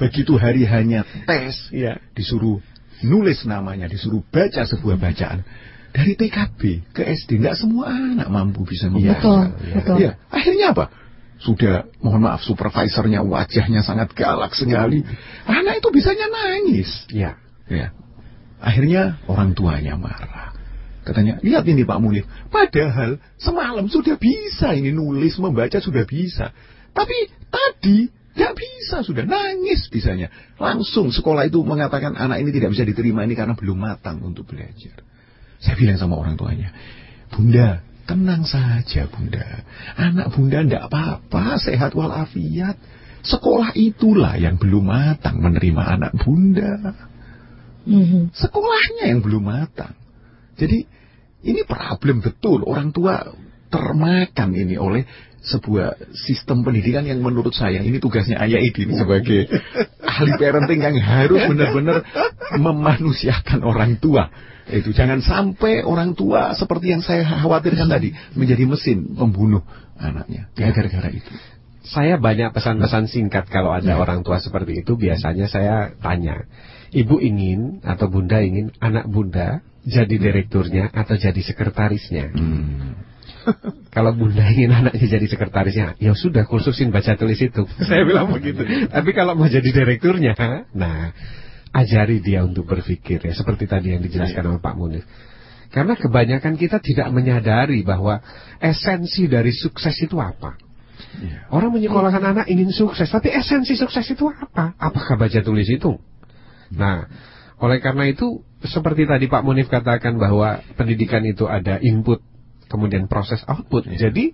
Begitu hari hanya tes, Iya. disuruh nulis namanya, disuruh baca sebuah bacaan. dari TKB ke SD nggak semua anak mampu bisa membaca. Betul, iya. betul. Iya, akhirnya apa? Sudah, mohon maaf, supervisornya wajahnya sangat galak sekali. Anak itu bisanya nangis. Iya. Ya. Akhirnya orang tuanya marah. Katanya, lihat ini Pak Munif. Padahal semalam sudah bisa ini nulis, membaca sudah bisa. Tapi tadi tidak bisa, sudah nangis bisanya. Langsung sekolah itu mengatakan anak ini tidak bisa diterima ini karena belum matang untuk belajar. Saya bilang sama orang tuanya, Bunda, tenang saja Bunda. Anak Bunda tidak apa-apa, sehat walafiat. Sekolah itulah yang belum matang menerima anak Bunda. Mhm. Sekolahnya yang belum matang. Jadi ini problem betul. Orang tua termakan ini oleh sebuah sistem pendidikan yang menurut saya ini tugasnya ayah Idin sebagai ahli parenting yang harus benar-benar memanusiakan orang tua. Itu jangan sampai orang tua seperti yang saya khawatirkan tadi menjadi mesin pembunuh anaknya. Ya gara-gara itu. Saya banyak pesan-pesan singkat kalau ada Ya. orang tua seperti itu biasanya saya tanya, ibu ingin atau bunda ingin anak bunda jadi direkturnya atau jadi sekretarisnya. Hmm. Kalau bunda ingin anaknya jadi sekretarisnya, ya sudah kursusin baca tulis itu. Saya bilang begitu. Tapi kalau mau jadi direkturnya, nah ajari dia untuk berpikir ya seperti tadi yang dijelaskan oleh Pak Munir. Karena kebanyakan kita tidak menyadari bahwa esensi dari sukses itu apa. Ya. Orang menyekolahkan anak ingin sukses, tapi esensi sukses itu apa? Apakah baca tulis itu? Nah, oleh karena itu seperti tadi Pak Munif katakan bahwa pendidikan itu ada input, kemudian proses output. Jadi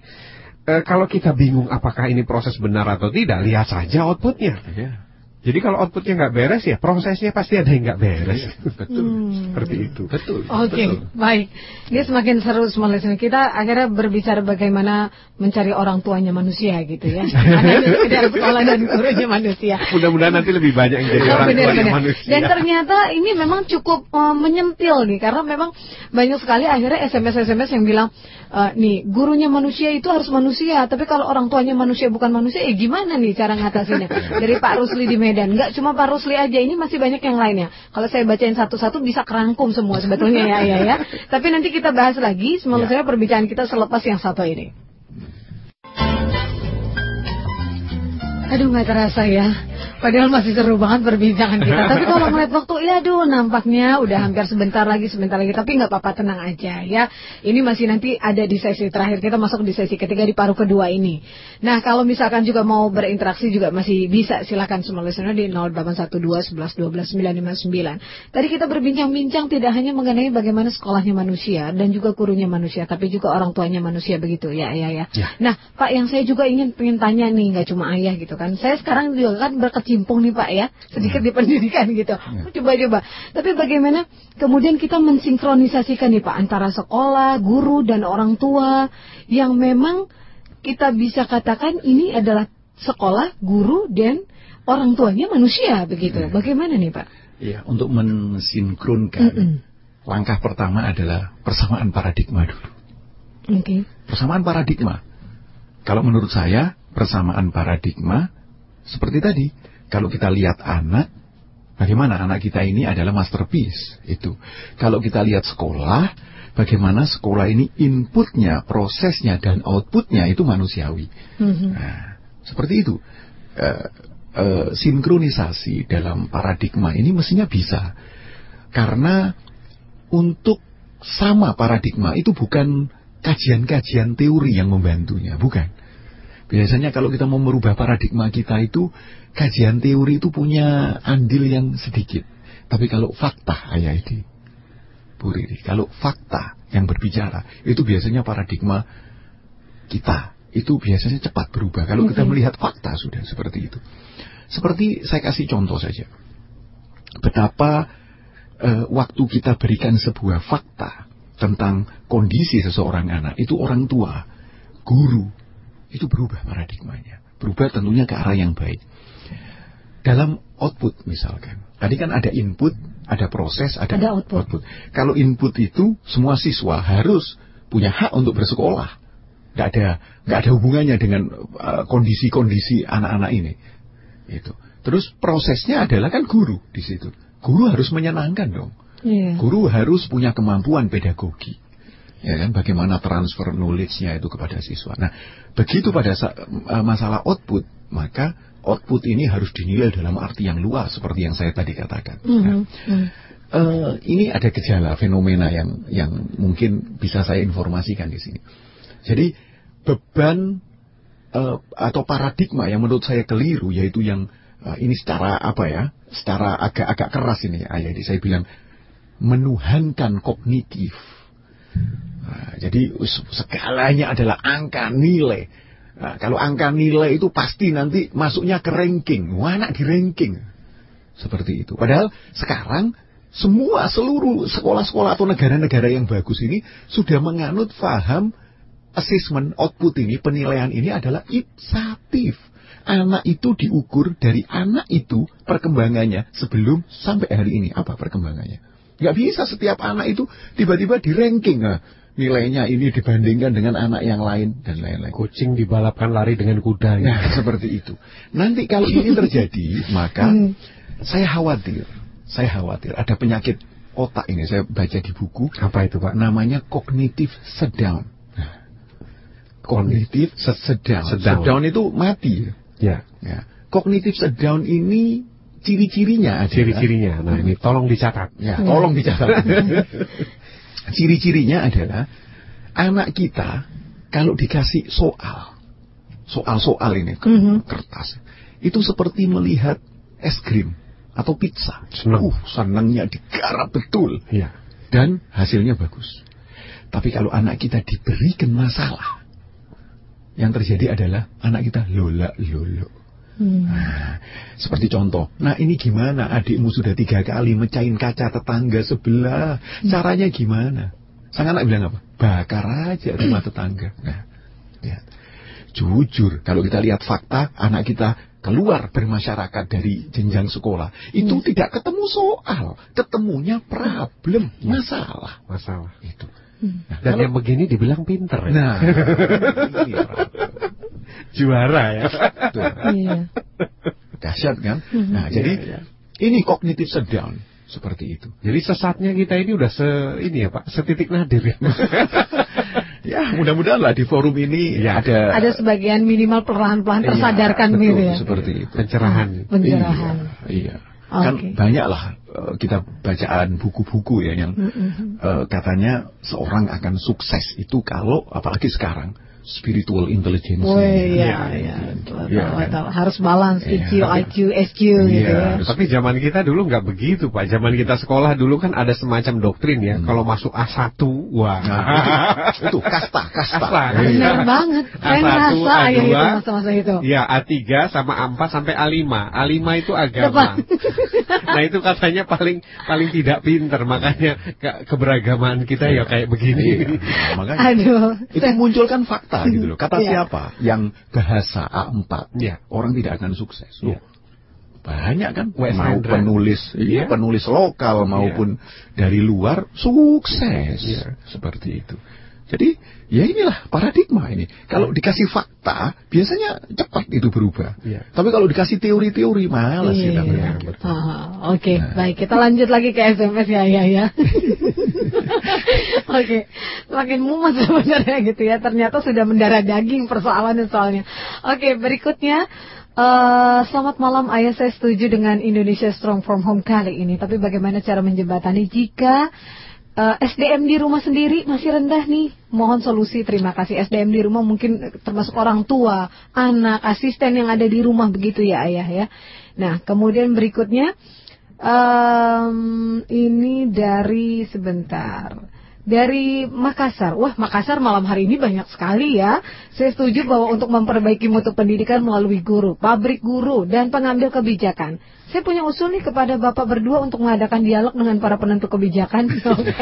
eh, kalau kita bingung apakah ini proses benar atau tidak, lihat saja outputnya. Ya. Jadi kalau outputnya nggak beres ya prosesnya pasti ada yang nggak beres. Betul. Hmm. Seperti itu. Betul. Oke, betul. baik. Ini semakin seru semua listener. Kita akhirnya berbicara bagaimana mencari orang tuanya manusia gitu ya. Sekedar sekolah dan gurunya manusia. Mudah-mudahan nanti lebih banyak yang jadi Oh, orang benar, tuanya benar. manusia. Dan ternyata ini memang cukup eh, menyentil nih karena memang banyak sekali akhirnya SMS-SMS yang bilang eh, nih gurunya manusia itu harus manusia, tapi kalau orang tuanya manusia bukan manusia, eh gimana nih cara ngatasinnya? Dari Pak Rusli di Medan, nggak cuma Pak Rusli aja, ini masih banyak yang lainnya. Kalau saya bacain satu-satu bisa kerangkum semua sebetulnya ya, ya, ya. Tapi nanti kita bahas lagi, semoga saya perbincangan kita selepas yang satu ini. Aduh nggak terasa ya. Padahal masih seru banget perbincangan kita. Tapi kalau ngeliat waktu, ya aduh nampaknya udah hampir sebentar lagi, sebentar lagi. Tapi nggak apa-apa, tenang aja ya. Ini masih nanti ada di sesi terakhir. Kita masuk di sesi ketiga di paruh kedua ini. Nah kalau misalkan juga mau berinteraksi juga masih bisa. Silakan semua listener di 0812 11 12 959. Tadi kita berbincang-bincang tidak hanya mengenai bagaimana sekolahnya manusia dan juga gurunya manusia, tapi juga orang tuanya manusia begitu ya, ya, ya. Ya. Nah, Pak, yang saya juga ingin pengen tanya nih, nggak cuma ayah gitu kan. Saya sekarang juga kan berkecimpung nih Pak ya, sedikit di pendidikan gitu. Coba-coba. Tapi bagaimana kemudian kita mensinkronisasikan nih Pak antara sekolah, guru dan orang tua yang memang kita bisa katakan ini adalah sekolah, guru dan orang tuanya manusia begitu. Bagaimana nih Pak? Ya, untuk mensinkronkan Mm-mm. langkah pertama adalah persamaan paradigma dulu. Oke. Persamaan paradigma. Kalau menurut saya, persamaan paradigma seperti tadi. Kalau kita lihat anak, bagaimana anak kita ini adalah masterpiece itu. Kalau kita lihat sekolah, bagaimana sekolah ini inputnya, prosesnya dan outputnya itu manusiawi. Mhm. Nah, seperti itu. Eh, eh, sinkronisasi dalam paradigma ini mestinya bisa. Karena untuk sama paradigma itu bukan kajian-kajian teori yang membantunya, bukan. Biasanya kalau kita mau merubah paradigma kita itu kajian teori itu punya andil yang sedikit. Tapi kalau fakta ayah ini, Bu Riri, kalau fakta yang berbicara itu biasanya paradigma kita itu biasanya cepat berubah. Kalau kita melihat fakta sudah seperti itu. Seperti saya kasih contoh saja. Betapa eh, waktu kita berikan sebuah fakta tentang kondisi seseorang anak, itu orang tua, guru, itu berubah paradigmanya. Berubah tentunya ke arah yang baik. Dalam output misalkan. Tadi kan ada input, ada proses, ada, Ada output. Kalau input itu semua siswa harus punya hak untuk bersekolah. Nggak ada nggak ada hubungannya dengan uh, kondisi-kondisi anak-anak ini. Itu. Terus prosesnya adalah kan guru di situ. Guru harus menyenangkan dong. Iya. Guru harus punya kemampuan pedagogi. Ya kan, bagaimana transfer knowledge-nya itu kepada siswa. Nah, begitu pada eh, masalah output, maka output ini harus dinilai dalam arti yang luas seperti yang saya tadi katakan. Mhm, Nah, mhm. eh, ini ada gejala fenomena yang yang mungkin bisa saya informasikan di sini. Jadi beban eh, atau paradigma yang menurut saya keliru yaitu yang eh, ini secara apa ya, secara agak-agak keras ini ayah saya bilang menuhankan kognitif. Nah, jadi segalanya adalah angka nilai. Nah, kalau angka nilai itu pasti nanti masuknya ke ranking. Anak di ranking. Seperti itu. Padahal sekarang semua seluruh sekolah-sekolah atau negara-negara yang bagus ini sudah menganut faham assessment output ini, penilaian ini adalah ipsatif. Anak itu diukur dari anak itu perkembangannya sebelum sampai hari ini. Apa perkembangannya? Nggak bisa setiap anak itu tiba-tiba di ranking. Nah, nilainya ini dibandingkan dengan anak yang lain dan lain-lain. Kucing dibalapkan lari dengan kuda. Nah, seperti itu. Nanti kalau ini terjadi, maka Hmm. saya khawatir, saya khawatir ada penyakit otak ini. Saya baca di buku, Apa itu Pak? namanya kognitif sedang. Kognitif sedang. Sedang. Sedang itu mati. Ya, Ya. Kognitif sedang ini ciri-cirinya ciri-cirinya. Nah ini tolong dicatat. Ya, tolong dicatat. Ciri-cirinya adalah anak kita kalau dikasih soal, soal-soal ini ke- Mhm. kertas, itu seperti melihat es krim atau pizza. Senang. Uh, senangnya digarap betul Iya. dan hasilnya bagus. Tapi kalau anak kita diberikan masalah, yang terjadi adalah anak kita lola lolo. Hmm. Nah, seperti contoh, nah ini gimana adikmu sudah tiga kali mecahin kaca tetangga sebelah, caranya gimana? Sang anak bilang apa? Bakar aja rumah tetangga. Nah, lihat. Jujur, kalau kita lihat fakta, anak kita keluar bermasyarakat dari jenjang sekolah, itu tidak ketemu soal, ketemunya problem, masalah. Masalah. Itu. Hmm. Nah, Dan kalau- yang begini dibilang pinter. ya? nah, ini problem. Juara ya. Tuh. Iya. dahsyat kan? Mhm. Nah, jadi Iya, iya. ini kognitif sedang seperti itu. Jadi sesatnya kita ini udah se ini ya Pak, setitik nadir ya. Ya, mudah-mudahan lah di forum ini Ya. ada Ada sebagian minimal perlahan-lahan Iya, tersadarkan betul, gitu ya. Seperti itu. Pencerahan. Pencerahan. Iya. iya. Kan Oke. banyak lah eh, kita bacaan buku-buku ya yang Mm-mm. eh, katanya seorang akan sukses itu kalau apalagi sekarang spiritual intelligence. Woi, Iya, ya, iya, ya. Betul, betul, betul. Harus balance Iya. EQ, IQ, SQ gitu Iya, ya. harus- Tapi zaman kita dulu nggak begitu Pak. Zaman kita sekolah dulu kan ada semacam doktrin ya. Hmm. Kalau masuk A1, wah. Nah, itu, itu kasta, kasta. Kasta. Iya. Benar banget. Saya A1, ngerasa ya A2. itu masa-masa itu. Ya A3 sama A4 sampai A5. A5 itu agama. nah itu katanya paling paling tidak pinter makanya ke- keberagaman kita ya kayak begini. Nah, makanya Aduh. itu munculkan fakta gitu loh. Kata Iya. siapa? Yang bahasa A4. Iya. Orang tidak akan sukses. Loh, Iya. Banyak kan Wes mau Hendra. penulis, iya, Iya. penulis lokal maupun dari luar sukses. Iya. Seperti itu. Jadi ya inilah paradigma ini. Kalau dikasih fakta biasanya cepat itu berubah. Iya. Tapi kalau dikasih teori-teori malas Iya, kita iya. berpikir. Ah, Oke, Nah. baik. Kita lanjut lagi ke SMS ya, ya, ya. Oke, makin mumet sebenarnya gitu ya. Ternyata sudah mendarah daging persoalan soalnya. Oke, berikutnya. eh, selamat malam, ayah saya setuju dengan Indonesia Strong from Home kali ini. Tapi bagaimana cara menjembatani jika eh, SDM di rumah sendiri masih rendah nih? Mohon solusi. Terima kasih. SDM di rumah mungkin termasuk orang tua, anak, asisten yang ada di rumah begitu ya, ayah ya. Nah, kemudian berikutnya em, ini dari sebentar. Dari Makassar. Wah, Makassar malam hari ini banyak sekali ya. Saya setuju bahwa untuk memperbaiki mutu pendidikan melalui guru, pabrik guru, dan pengambil kebijakan. Saya punya usul nih kepada Bapak berdua untuk mengadakan dialog dengan para penentu kebijakan. Oke.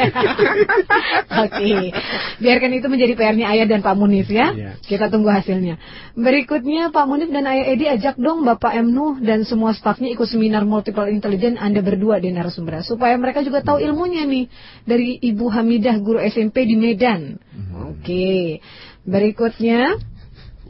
Oke. Biarkan itu menjadi PR-nya Ayah dan Pak Munif ya. Iya. Kita tunggu hasilnya. Berikutnya Pak Munif dan Ayah Edi ajak dong Bapak M. Nuh dan semua stafnya ikut seminar multiple intelligence Anda berdua di narasumber supaya mereka juga tahu ilmunya nih dari Ibu Hamidah guru SMP di Medan. Oke. Berikutnya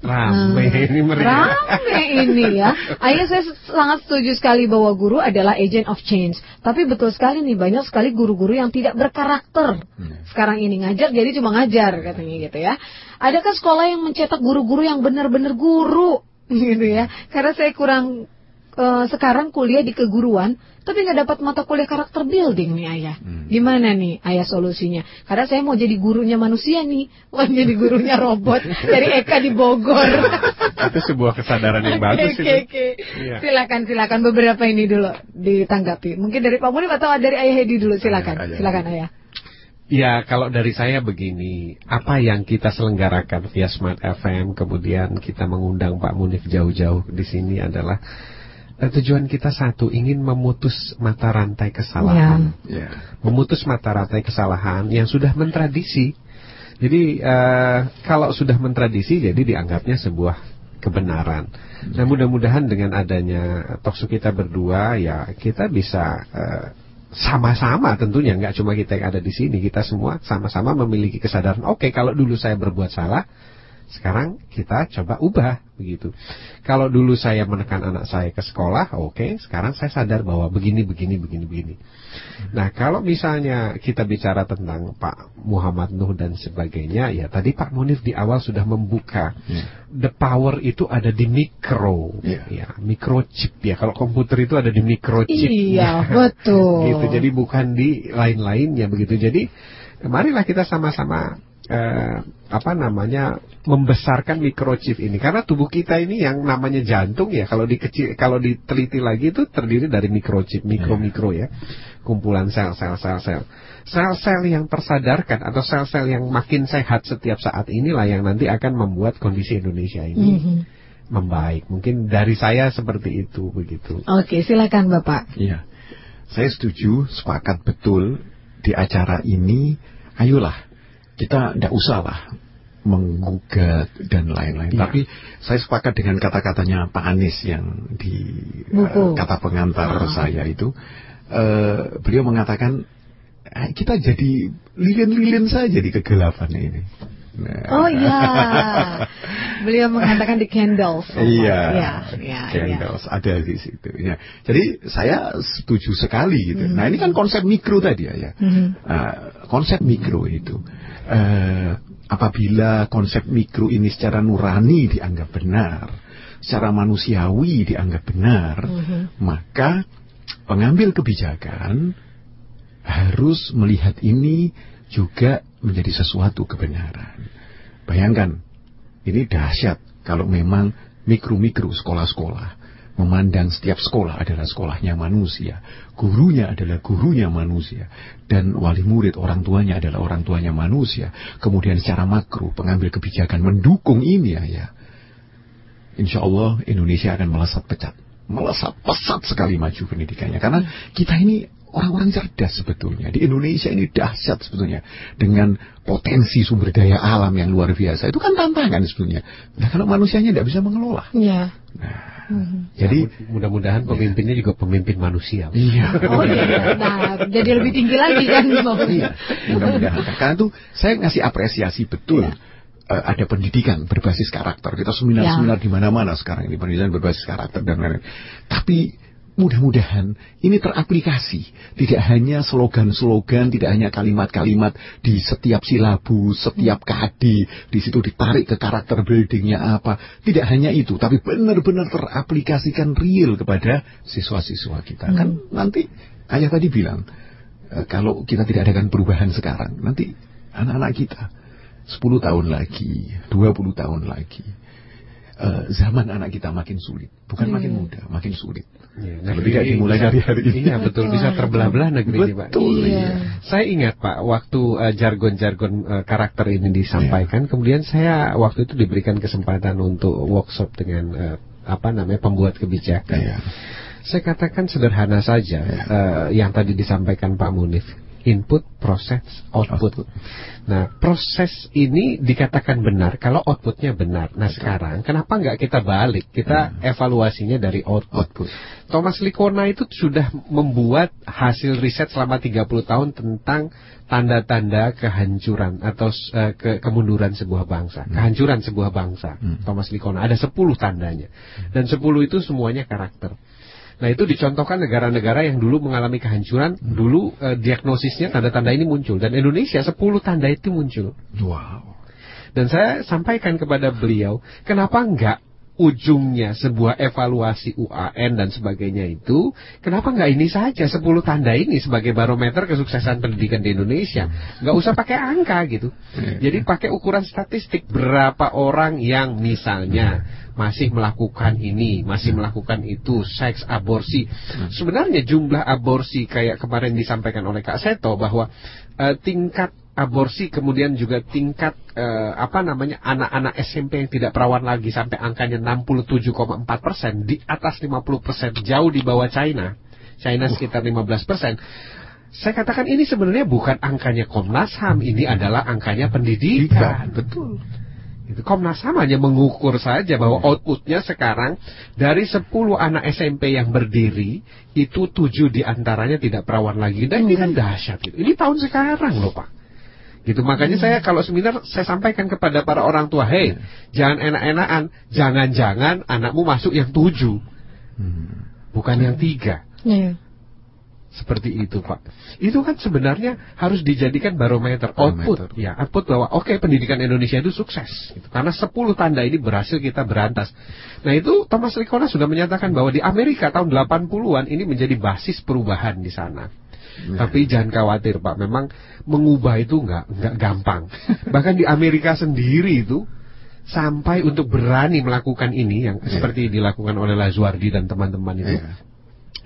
Rame Hmm. ini meriah. Rame ini ya. Ayah saya sangat setuju sekali bahwa guru adalah agent of change. Tapi betul sekali nih banyak sekali guru-guru yang tidak berkarakter. Sekarang ini ngajar jadi cuma ngajar katanya gitu ya. Adakah sekolah yang mencetak guru-guru yang benar-benar guru gitu ya? Karena saya kurang eh, sekarang kuliah di keguruan tapi nggak dapat mata kuliah karakter building nih ayah. Gimana nih ayah solusinya? Karena saya mau jadi gurunya manusia nih, bukan jadi gurunya robot dari Eka di Bogor. Itu sebuah kesadaran yang bagus Oke, itu. oke. Iya. Silakan, silakan beberapa ini dulu ditanggapi. Mungkin dari Pak Munif atau dari Ayah Hedi dulu, silakan. Ayah. Silakan Ayah. Ya, kalau dari saya begini, apa yang kita selenggarakan via Smart FM, kemudian kita mengundang Pak Munif jauh-jauh di sini adalah tujuan kita satu, ingin memutus mata rantai kesalahan. Ya. Memutus mata rantai kesalahan yang sudah mentradisi. Jadi eh, kalau sudah mentradisi, jadi dianggapnya sebuah kebenaran. Nah, mudah-mudahan dengan adanya talkshow kita berdua, ya kita bisa eh, sama-sama tentunya nggak cuma kita yang ada di sini kita semua sama-sama memiliki kesadaran oke kalau dulu saya berbuat salah sekarang kita coba ubah begitu. Kalau dulu saya menekan anak saya ke sekolah oke sekarang saya sadar bahwa begini begini begini begini. Nah kalau misalnya kita bicara tentang Pak Muhammad Nuh dan sebagainya ya tadi Pak Munif di awal sudah membuka. The power itu ada di mikro. Iya. ya microchip ya. Kalau komputer itu ada di microchip Iya, betul. gitu. Jadi bukan di lain-lainnya begitu. Jadi marilah kita sama-sama eh, apa namanya membesarkan microchip ini. Karena tubuh kita ini yang namanya jantung ya kalau dikecil kalau diteliti lagi itu terdiri dari microchip mikro-mikro ya. Kumpulan sel-sel sel-sel sel-sel yang tersadarkan atau sel-sel yang makin sehat setiap saat inilah yang nanti akan membuat kondisi Indonesia ini Mhm. membaik. Mungkin dari saya seperti itu begitu. Oke, silakan Bapak. Iya, saya setuju, sepakat betul di acara ini. Ayolah, kita tidak usah lah menggugat dan lain-lain. Iya. Tapi saya sepakat dengan kata-katanya Pak Anies yang di Buku. eh, kata pengantar Ah. saya itu. Eh, beliau mengatakan "Eh, kita jadi lilin-lilin saja di kegelapan ini. Nah, Oh iya. Beliau mengatakan di candles. Iya, Iya, iya, iya. candles ada di situ. Ya. Jadi saya setuju sekali gitu. Nah ini kan konsep mikro tadi ya. ya. Mhm. Ah, konsep mikro itu eh, apabila konsep mikro ini secara nurani dianggap benar, secara manusiawi dianggap benar, maka pengambil kebijakan harus melihat ini juga menjadi sesuatu kebenaran. Bayangkan, ini dahsyat kalau memang mikro-mikro sekolah-sekolah memandang setiap sekolah adalah sekolahnya manusia, gurunya adalah gurunya manusia, dan wali murid orang tuanya adalah orang tuanya manusia. Kemudian secara makro pengambil kebijakan mendukung ini ya, ya. Insya Allah Indonesia akan melesat pecat, melesat pesat sekali maju pendidikannya, karena kita ini orang-orang cerdas sebetulnya. Di Indonesia ini dahsyat sebetulnya dengan potensi sumber daya alam yang luar biasa. Itu kan tantangan sebetulnya. Nah kalau manusianya tidak bisa mengelola. Iya. Jadi Ya, mudah-mudahan pemimpinnya juga pemimpin manusia iya. Oh iya. Nah, jadi lebih tinggi lagi kan Iya, mudah-mudahan. Karena itu saya ngasih apresiasi betul. Eh, ada pendidikan berbasis karakter. Kita seminar-seminar di mana-mana sekarang ini pendidikan berbasis karakter dan lain-lain. Tapi mudah-mudahan ini teraplikasi. Tidak hanya slogan-slogan, tidak hanya kalimat-kalimat di setiap silabus, setiap KD, di situ ditarik ke karakter buildingnya apa. Tidak hanya itu, tapi benar-benar teraplikasikan real kepada siswa-siswa kita. Kan nanti ayah tadi bilang, eh, kalau kita tidak adakan perubahan sekarang, nanti anak-anak kita 10 tahun lagi, 20 tahun lagi, eh, zaman anak kita makin sulit, bukan makin mudah, makin sulit. Iya, Kalau negeri tidak dimulai bisa- dari hari ini. Iya betul bisa terbelah-belah negeri ini Pak. Betul. Iya. Saya ingat Pak waktu eh, jargon-jargon eh, karakter ini disampaikan, kemudian saya waktu itu diberikan kesempatan untuk workshop dengan eh, apa namanya pembuat kebijakan. Iya. Saya katakan sederhana saja eh, yang tadi disampaikan Pak Munif. Input, proses, output. Nah, proses ini dikatakan benar kalau outputnya benar. Nah, sekarang kenapa nggak kita balik? Kita evaluasinya dari output. Output. Thomas Likona itu sudah membuat hasil riset selama 30 tahun tentang tanda-tanda kehancuran atau eh, ke- kemunduran sebuah bangsa, kehancuran sebuah bangsa. Thomas Likona ada 10 tandanya. Dan 10 itu semuanya karakter. Nah itu dicontohkan negara-negara yang dulu mengalami kehancuran, dulu eh, diagnosisnya tanda-tanda ini muncul dan Indonesia 10 tanda itu muncul. Wow. Dan saya sampaikan kepada beliau, kenapa enggak ujungnya sebuah evaluasi UAN dan sebagainya itu, kenapa enggak ini saja 10 tanda ini sebagai barometer kesuksesan pendidikan di Indonesia? Enggak usah pakai angka gitu. Jadi pakai ukuran statistik berapa orang yang misalnya masih melakukan ini, masih melakukan itu, seks aborsi. Sebenarnya jumlah aborsi kayak kemarin disampaikan oleh Kak Seto bahwa eh, tingkat aborsi kemudian juga tingkat eh, apa namanya anak-anak SMP yang tidak perawan lagi sampai angkanya 67,4 persen di atas 50 persen jauh di bawah China. China sekitar 15 persen. Saya katakan ini sebenarnya bukan angkanya Komnas HAM ini adalah angkanya pendidikan. Betul. Itu Komnas HAM hanya mengukur saja bahwa outputnya sekarang dari 10 anak SMP yang berdiri itu 7 di antaranya tidak perawan lagi. Dan ini kan dahsyat gitu. Ini tahun sekarang loh Pak. Gitu makanya saya kalau seminar saya sampaikan kepada para orang tua, hei jangan enak-enakan, jangan-jangan anakmu masuk yang tujuh, bukan yang tiga. Iya. Seperti itu Pak. Itu kan sebenarnya harus dijadikan barometer, Barometer. output. Ya, output bahwa oke pendidikan Indonesia itu sukses. Gitu. Karena 10 tanda ini berhasil kita berantas. Nah itu Thomas Likona sudah menyatakan bahwa di Amerika tahun 80-an ini menjadi basis perubahan di sana. Tapi jangan khawatir Pak, memang mengubah itu nggak nggak gampang. Bahkan di Amerika sendiri itu sampai untuk berani melakukan ini yang seperti dilakukan oleh Lazuardi dan teman-teman itu Iya.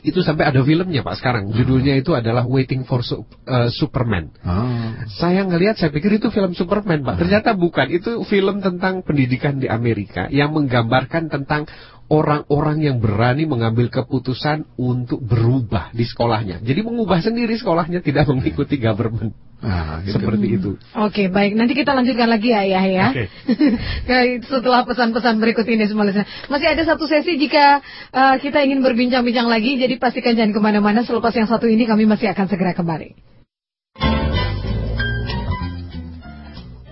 itu sampai ada filmnya Pak sekarang. Judulnya itu adalah Waiting for Su- eh, Superman. Ah. Saya ngelihat saya pikir itu film Superman Pak. Ternyata bukan. Itu film tentang pendidikan di Amerika yang menggambarkan tentang orang-orang yang berani mengambil keputusan untuk berubah di sekolahnya. Jadi mengubah sendiri sekolahnya tidak mengikuti government. Ah, gitu. Seperti itu. Oke, baik. Nanti kita lanjutkan lagi ya, Ayah ya. Oke. Kayak Setelah pesan-pesan berikut ini semua listener. Masih ada satu sesi jika uh, kita ingin berbincang-bincang lagi. Jadi pastikan jangan ke mana-mana. Selepas yang satu ini kami masih akan segera kembali.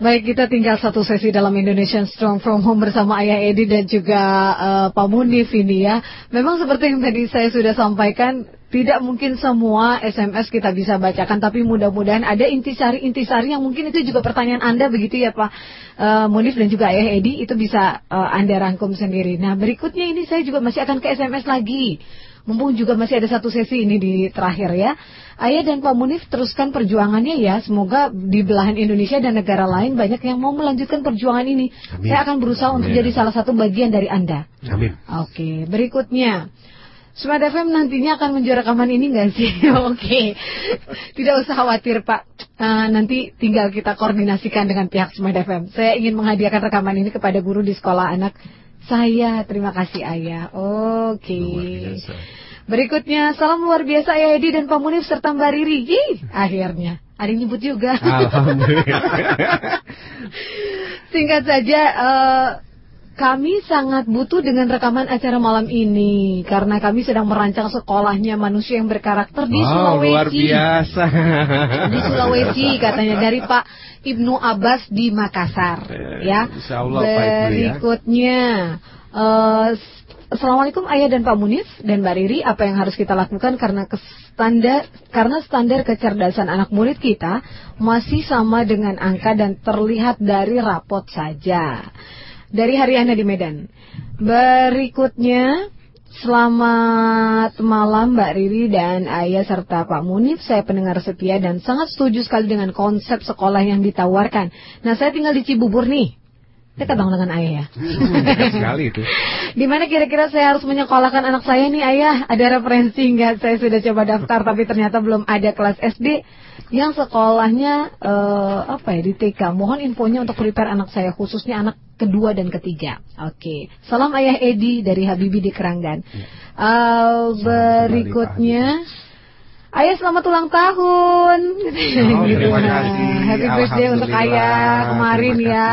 Baik, kita tinggal satu sesi dalam Indonesian Strong From Home bersama Ayah Edi dan juga eh, Pak Munif ini ya. Memang seperti yang tadi saya sudah sampaikan, tidak mungkin semua SMS kita bisa bacakan, tapi mudah-mudahan ada intisari-intisari yang mungkin itu juga pertanyaan Anda begitu ya Pak eh, Munif dan juga Ayah Edi, itu bisa eh, Anda rangkum sendiri. Nah, berikutnya ini saya juga masih akan ke SMS lagi. Mumpung juga masih ada satu sesi ini di terakhir ya. Ayah dan Pak Munif teruskan perjuangannya ya. Semoga di belahan Indonesia dan negara lain banyak yang mau melanjutkan perjuangan ini. Amin. Saya akan berusaha untuk Amin. jadi salah satu bagian dari Anda. Amin. Oke, berikutnya. Smart FM nantinya akan menjual rekaman ini nggak sih? Oke, tidak usah khawatir Pak. Eh, nanti tinggal kita koordinasikan dengan pihak Smart FM. Saya ingin menghadiahkan rekaman ini kepada guru di sekolah anak saya. Terima kasih Ayah. Oke. Berikutnya, salam luar biasa Ayah Edi dan Pak Munif serta Mbak Riri. Yih, akhirnya. Ada yang nyebut juga. Alhamdulillah. Singkat saja, eh, kami sangat butuh dengan rekaman acara malam ini karena kami sedang merancang sekolahnya manusia yang berkarakter di wow, Sulawesi. luar biasa. Di Sulawesi katanya dari Pak Ibnu Abbas di Makassar. Eh, ya. Allah, Pak Ibnu, ya. Berikutnya, eh, Assalamualaikum Ayah dan Pak Munif dan Mbak Riri, apa yang harus kita lakukan karena standar karena standar kecerdasan anak murid kita masih sama dengan angka dan terlihat dari rapot saja. Dari Haryana di Medan. Berikutnya, Selamat malam Mbak Riri dan Ayah serta Pak Munif. Saya pendengar setia dan sangat setuju sekali dengan konsep sekolah yang ditawarkan. Nah, saya tinggal di Cibubur nih. Dekat dong dengan Ayah ya. Dekat sekali itu. Di mana kira-kira saya harus menyekolahkan anak saya nih Ayah? Ada referensi nggak? Saya sudah coba daftar tapi ternyata belum ada kelas SD yang sekolahnya eh, apa ya di TK. Mohon infonya untuk prepare anak saya khususnya anak kedua dan ketiga. Oke. Salam Ayah Edi dari Habibi di Keranggan. Eh, berikutnya Ayah selamat ulang tahun. Oh, terima kasih. Happy birthday untuk. Ayah kemarin ya.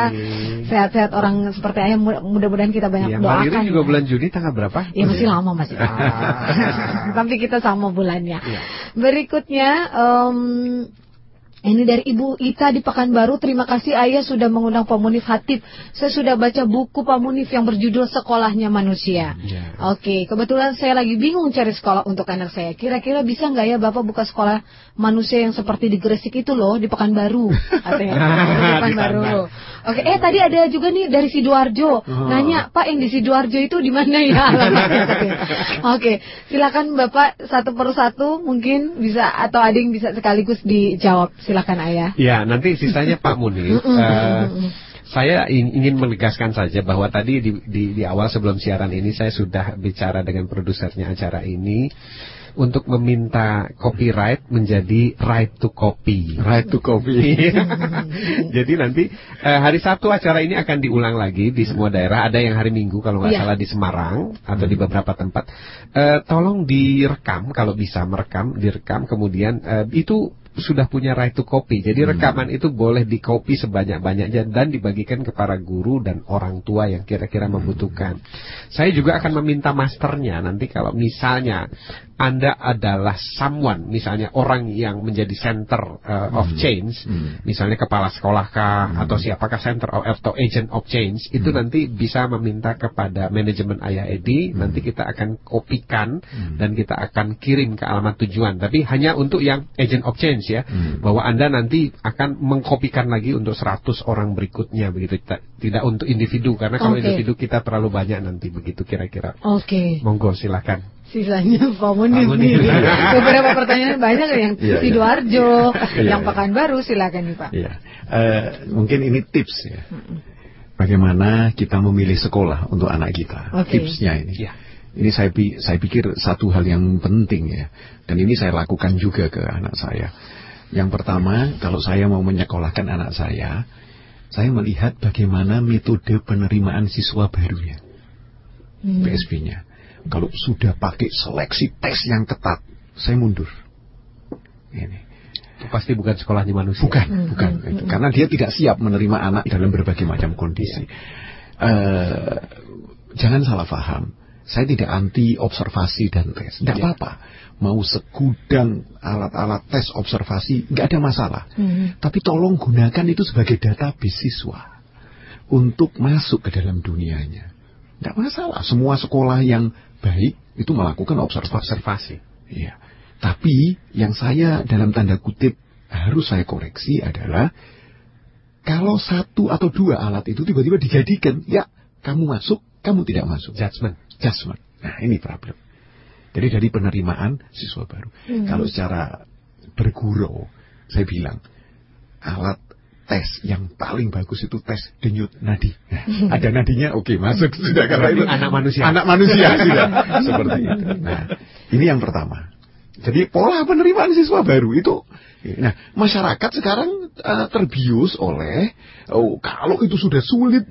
Sehat-sehat orang seperti Ayah mudah-mudahan kita banyak Iya, Mbak doakan. Riri juga ya. bulan Juni tanggal berapa? Ya masih lama masih lama. Tapi kita sama bulannya. Iya. Berikutnya em, ini dari Ibu Ita di Pekanbaru. Terima kasih Ayah sudah mengundang Pak Munif Hatip. Saya sudah baca buku Pak Munif yang berjudul Sekolahnya Manusia. Iya. Oke, kebetulan saya lagi bingung cari sekolah untuk anak saya. Kira-kira bisa nggak ya Bapak buka sekolah manusia yang seperti di Gresik itu loh, di Pekanbaru. Katanya. di Pekanbaru. Oke, eh tadi ada juga nih dari Sidoarjo. Nanya, Pak yang di Sidoarjo itu di mana ya alamatnya?" katanya. Oke, silakan Bapak satu persatu mungkin bisa atau ada yang bisa sekaligus dijawab. Silakan Ayah. Ya, nanti sisanya Pak Munir. Eh, saya in- ingin menegaskan saja bahwa tadi di, di, di awal sebelum siaran ini saya sudah bicara dengan produsernya acara ini untuk meminta copyright menjadi right to copy. Right to copy. Jadi nanti eh, hari Sabtu acara ini akan diulang lagi di semua daerah. Ada yang hari Minggu kalau nggak Iya. salah di Semarang atau di beberapa tempat. Eh, tolong direkam kalau bisa merekam, direkam kemudian eh, itu sudah punya right to copy. Jadi rekaman itu boleh di copy sebanyak-banyaknya dan dibagikan kepada guru dan orang tua yang kira-kira membutuhkan. Saya juga akan meminta masternya nanti kalau misalnya Anda adalah someone, misalnya orang yang menjadi center uh, of change, misalnya kepala sekolah kah atau siapakah center of, atau agent of change, itu nanti bisa meminta kepada manajemen Ayah Edi, nanti kita akan kopikan dan kita akan kirim ke alamat tujuan. Tapi hanya untuk yang agent of change ya, bahwa Anda nanti akan mengkopikan lagi untuk 100 orang berikutnya begitu, tidak, tidak untuk individu karena kalau Oke. individu kita terlalu banyak nanti begitu kira-kira. Oke. Monggo silakan. Sisanya Pak Munir Pak Munir. nih. Beberapa pertanyaan banyak yang Iya, iya. Sidoarjo, Iya, yang. Pekanbaru silakan nih Pak. Iya. Eh, mungkin ini tips ya. Bagaimana kita memilih sekolah untuk anak kita. Oke. Tipsnya ini. Iya. Ini saya saya pikir satu hal yang penting ya. Dan ini saya lakukan juga ke anak saya. Yang pertama, kalau saya mau menyekolahkan anak saya, saya melihat bagaimana metode penerimaan siswa barunya. Hmm. PSB-nya. Kalau sudah pakai seleksi tes yang ketat, saya mundur. Ini. Itu pasti bukan sekolahnya manusia. Bukan, bukan. Itu. Karena dia tidak siap menerima anak dalam berbagai macam kondisi. Eh, jangan salah paham. Saya tidak anti observasi dan tes. Tidak Ya. apa-apa. Mau segudang alat-alat tes observasi, nggak ada masalah. Hmm. Tapi tolong gunakan itu sebagai database siswa untuk masuk ke dalam dunianya. Tidak masalah. Semua sekolah yang baik itu melakukan observasi. Observasi. Iya. Tapi yang saya dalam tanda kutip harus saya koreksi adalah kalau satu atau dua alat itu tiba-tiba dijadikan, ya kamu masuk, kamu tidak masuk. Judgment. Judgment. Nah ini problem. Jadi dari penerimaan siswa baru. Kalau secara bergurau, saya bilang alat tes yang paling bagus itu tes denyut nadi. Nah, ada nadinya, oke masuk sudah karena itu Anak manusia. Anak manusia sudah seperti itu. Nah, ini yang pertama. Jadi pola penerimaan siswa baru itu Nah, masyarakat sekarang eh, terbius oleh oh kalau itu sudah sulit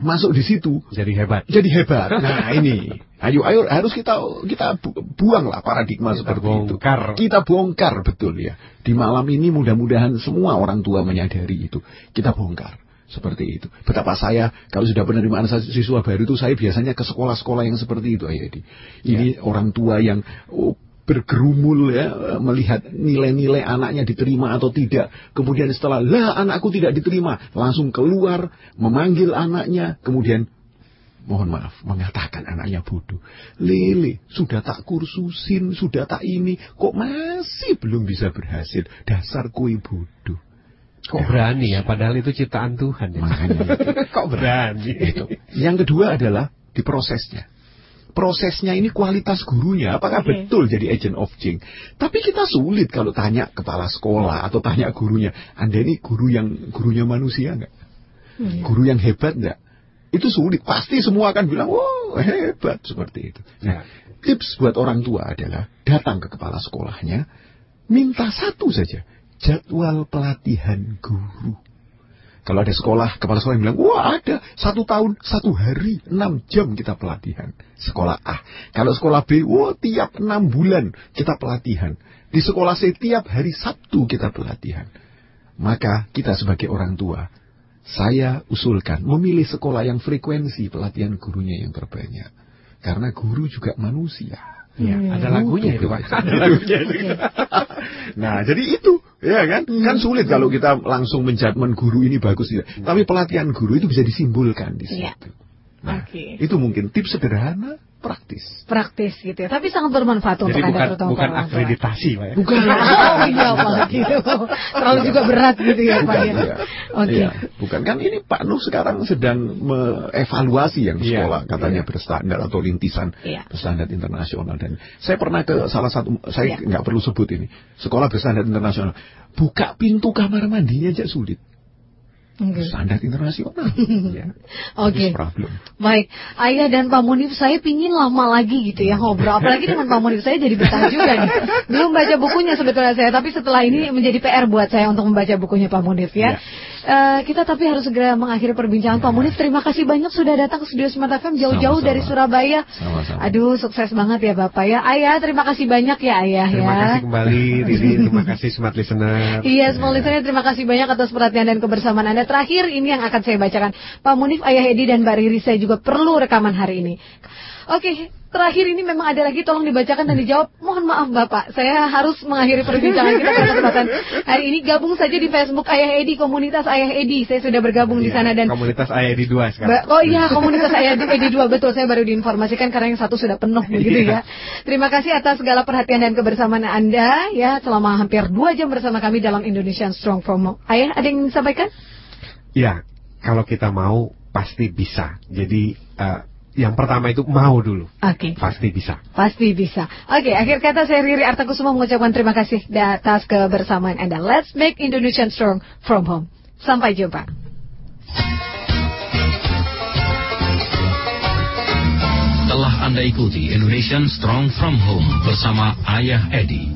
masuk di situ Jadi hebat. jadi hebat. Nah ini, ayo ayo harus kita kita bu- buanglah paradigma Kita seperti bongkar. itu. Kita bongkar betul ya. Di malam ini mudah-mudahan semua orang tua menyadari itu. Kita bongkar seperti itu. Betapa saya kalau sudah penerimaan siswa baru itu saya biasanya ke sekolah-sekolah yang seperti itu, Ayah Edi. Ini orang tua yang oh, bergerumul ya melihat nilai-nilai anaknya diterima atau tidak. Kemudian setelah lah anakku tidak diterima, langsung keluar memanggil anaknya, kemudian mohon maaf mengatakan anaknya bodoh. Lele, sudah tak kursusin, sudah tak ini, kok masih belum bisa berhasil. Dasar kue bodoh. Kok berani ya? Padahal itu ciptaan Tuhan ya. Makanya. Kok berani? Itu. Yang kedua adalah di prosesnya. Prosesnya ini kualitas gurunya, apakah Oke. betul jadi agent of change? Tapi kita sulit kalau tanya kepala sekolah atau tanya gurunya, Anda ini guru yang gurunya manusia nggak? Guru yang hebat nggak? Itu sulit. Pasti semua akan bilang, wow hebat seperti itu. Nah, tips buat orang tua adalah datang ke kepala sekolahnya, minta satu saja, jadwal pelatihan guru. Kalau ada sekolah, kepala sekolah yang bilang, wah ada, satu tahun, satu hari, enam jam kita pelatihan. Sekolah A. Kalau sekolah B, wah tiap enam bulan kita pelatihan. Di sekolah setiap hari Sabtu kita pelatihan. Maka kita sebagai orang tua, saya usulkan memilih sekolah yang frekuensi pelatihan gurunya yang terbanyak. Karena guru juga manusia. Ya, ada lagunya itu Pak. Ada lagunya itu. nah, jadi itu, ya kan? Kan sulit kalau kita langsung menjudgment guru ini bagus tidak. Tapi pelatihan guru itu bisa disimbolkan di Iya. situ. Nah, Oke. itu mungkin tips sederhana, praktis. Praktis gitu ya. Tapi sangat bermanfaat untuk Jadi Anda bukan terutama bukan orang akreditasi Pak ya. Bukan. Oh iya Pak gitu. Terlalu juga berat gitu ya Pak ya. Iya. Oke. Iya, bukan kan ini Pak Nuh sekarang sedang mengevaluasi yang Iya. sekolah katanya berstandar atau lintisan Iya. berstandar internasional dan saya pernah ke salah satu saya Iya. nggak perlu sebut ini sekolah berstandar internasional buka pintu kamar mandinya aja sulit Oke. standar internasional ya Oke. Problem Baik, Ayah dan Pak Munif saya pingin lama lagi gitu ya ngobrol. Apalagi dengan Pak Munif saya jadi betah juga nih. Belum baca bukunya sebetulnya saya, tapi setelah ini menjadi PR buat saya untuk membaca bukunya Pak Munif ya. Eh, kita tapi harus segera mengakhiri perbincangan Pak Munif. Terima kasih banyak sudah datang ke studio Smart FM jauh-jauh dari Surabaya. Sama-sama. Aduh, sukses banget ya Bapak ya. Ayah, terima kasih banyak ya Ayah Terima ya. kasih kembali Riri, terima kasih smart listener. Iya, semua listener terima kasih banyak atas perhatian dan kebersamaan Anda. Terakhir ini yang akan saya bacakan. Pak Munif, Ayah Edi dan Mbak Riri saya juga perlu rekaman hari ini. Oke, terakhir ini memang ada lagi tolong dibacakan dan dijawab. Mohon maaf Bapak, saya harus mengakhiri perbincangan kita pada kesempatan hari ini. Gabung saja di Facebook Ayah Edi, komunitas Ayah Edi. Saya sudah bergabung di Iya, sana dan komunitas ayah di dua Ba- sekarang. oh iya komunitas saya di Edi 2 betul saya baru diinformasikan karena yang satu sudah penuh begitu ya. Terima kasih atas segala perhatian dan kebersamaan Anda ya selama hampir dua jam bersama kami dalam Indonesian Strong From Home. Ayah ada yang ingin disampaikan? Ya, kalau kita mau pasti bisa. Jadi eh, yang pertama itu mau dulu. Oke. Pasti bisa. Pasti bisa. Oke, akhir kata saya Riri Artakusuma mengucapkan terima kasih atas kebersamaan Anda. Let's make Indonesian strong from home. Sampai jumpa. Telah Anda ikuti Indonesian Strong From Home bersama Ayah Edi.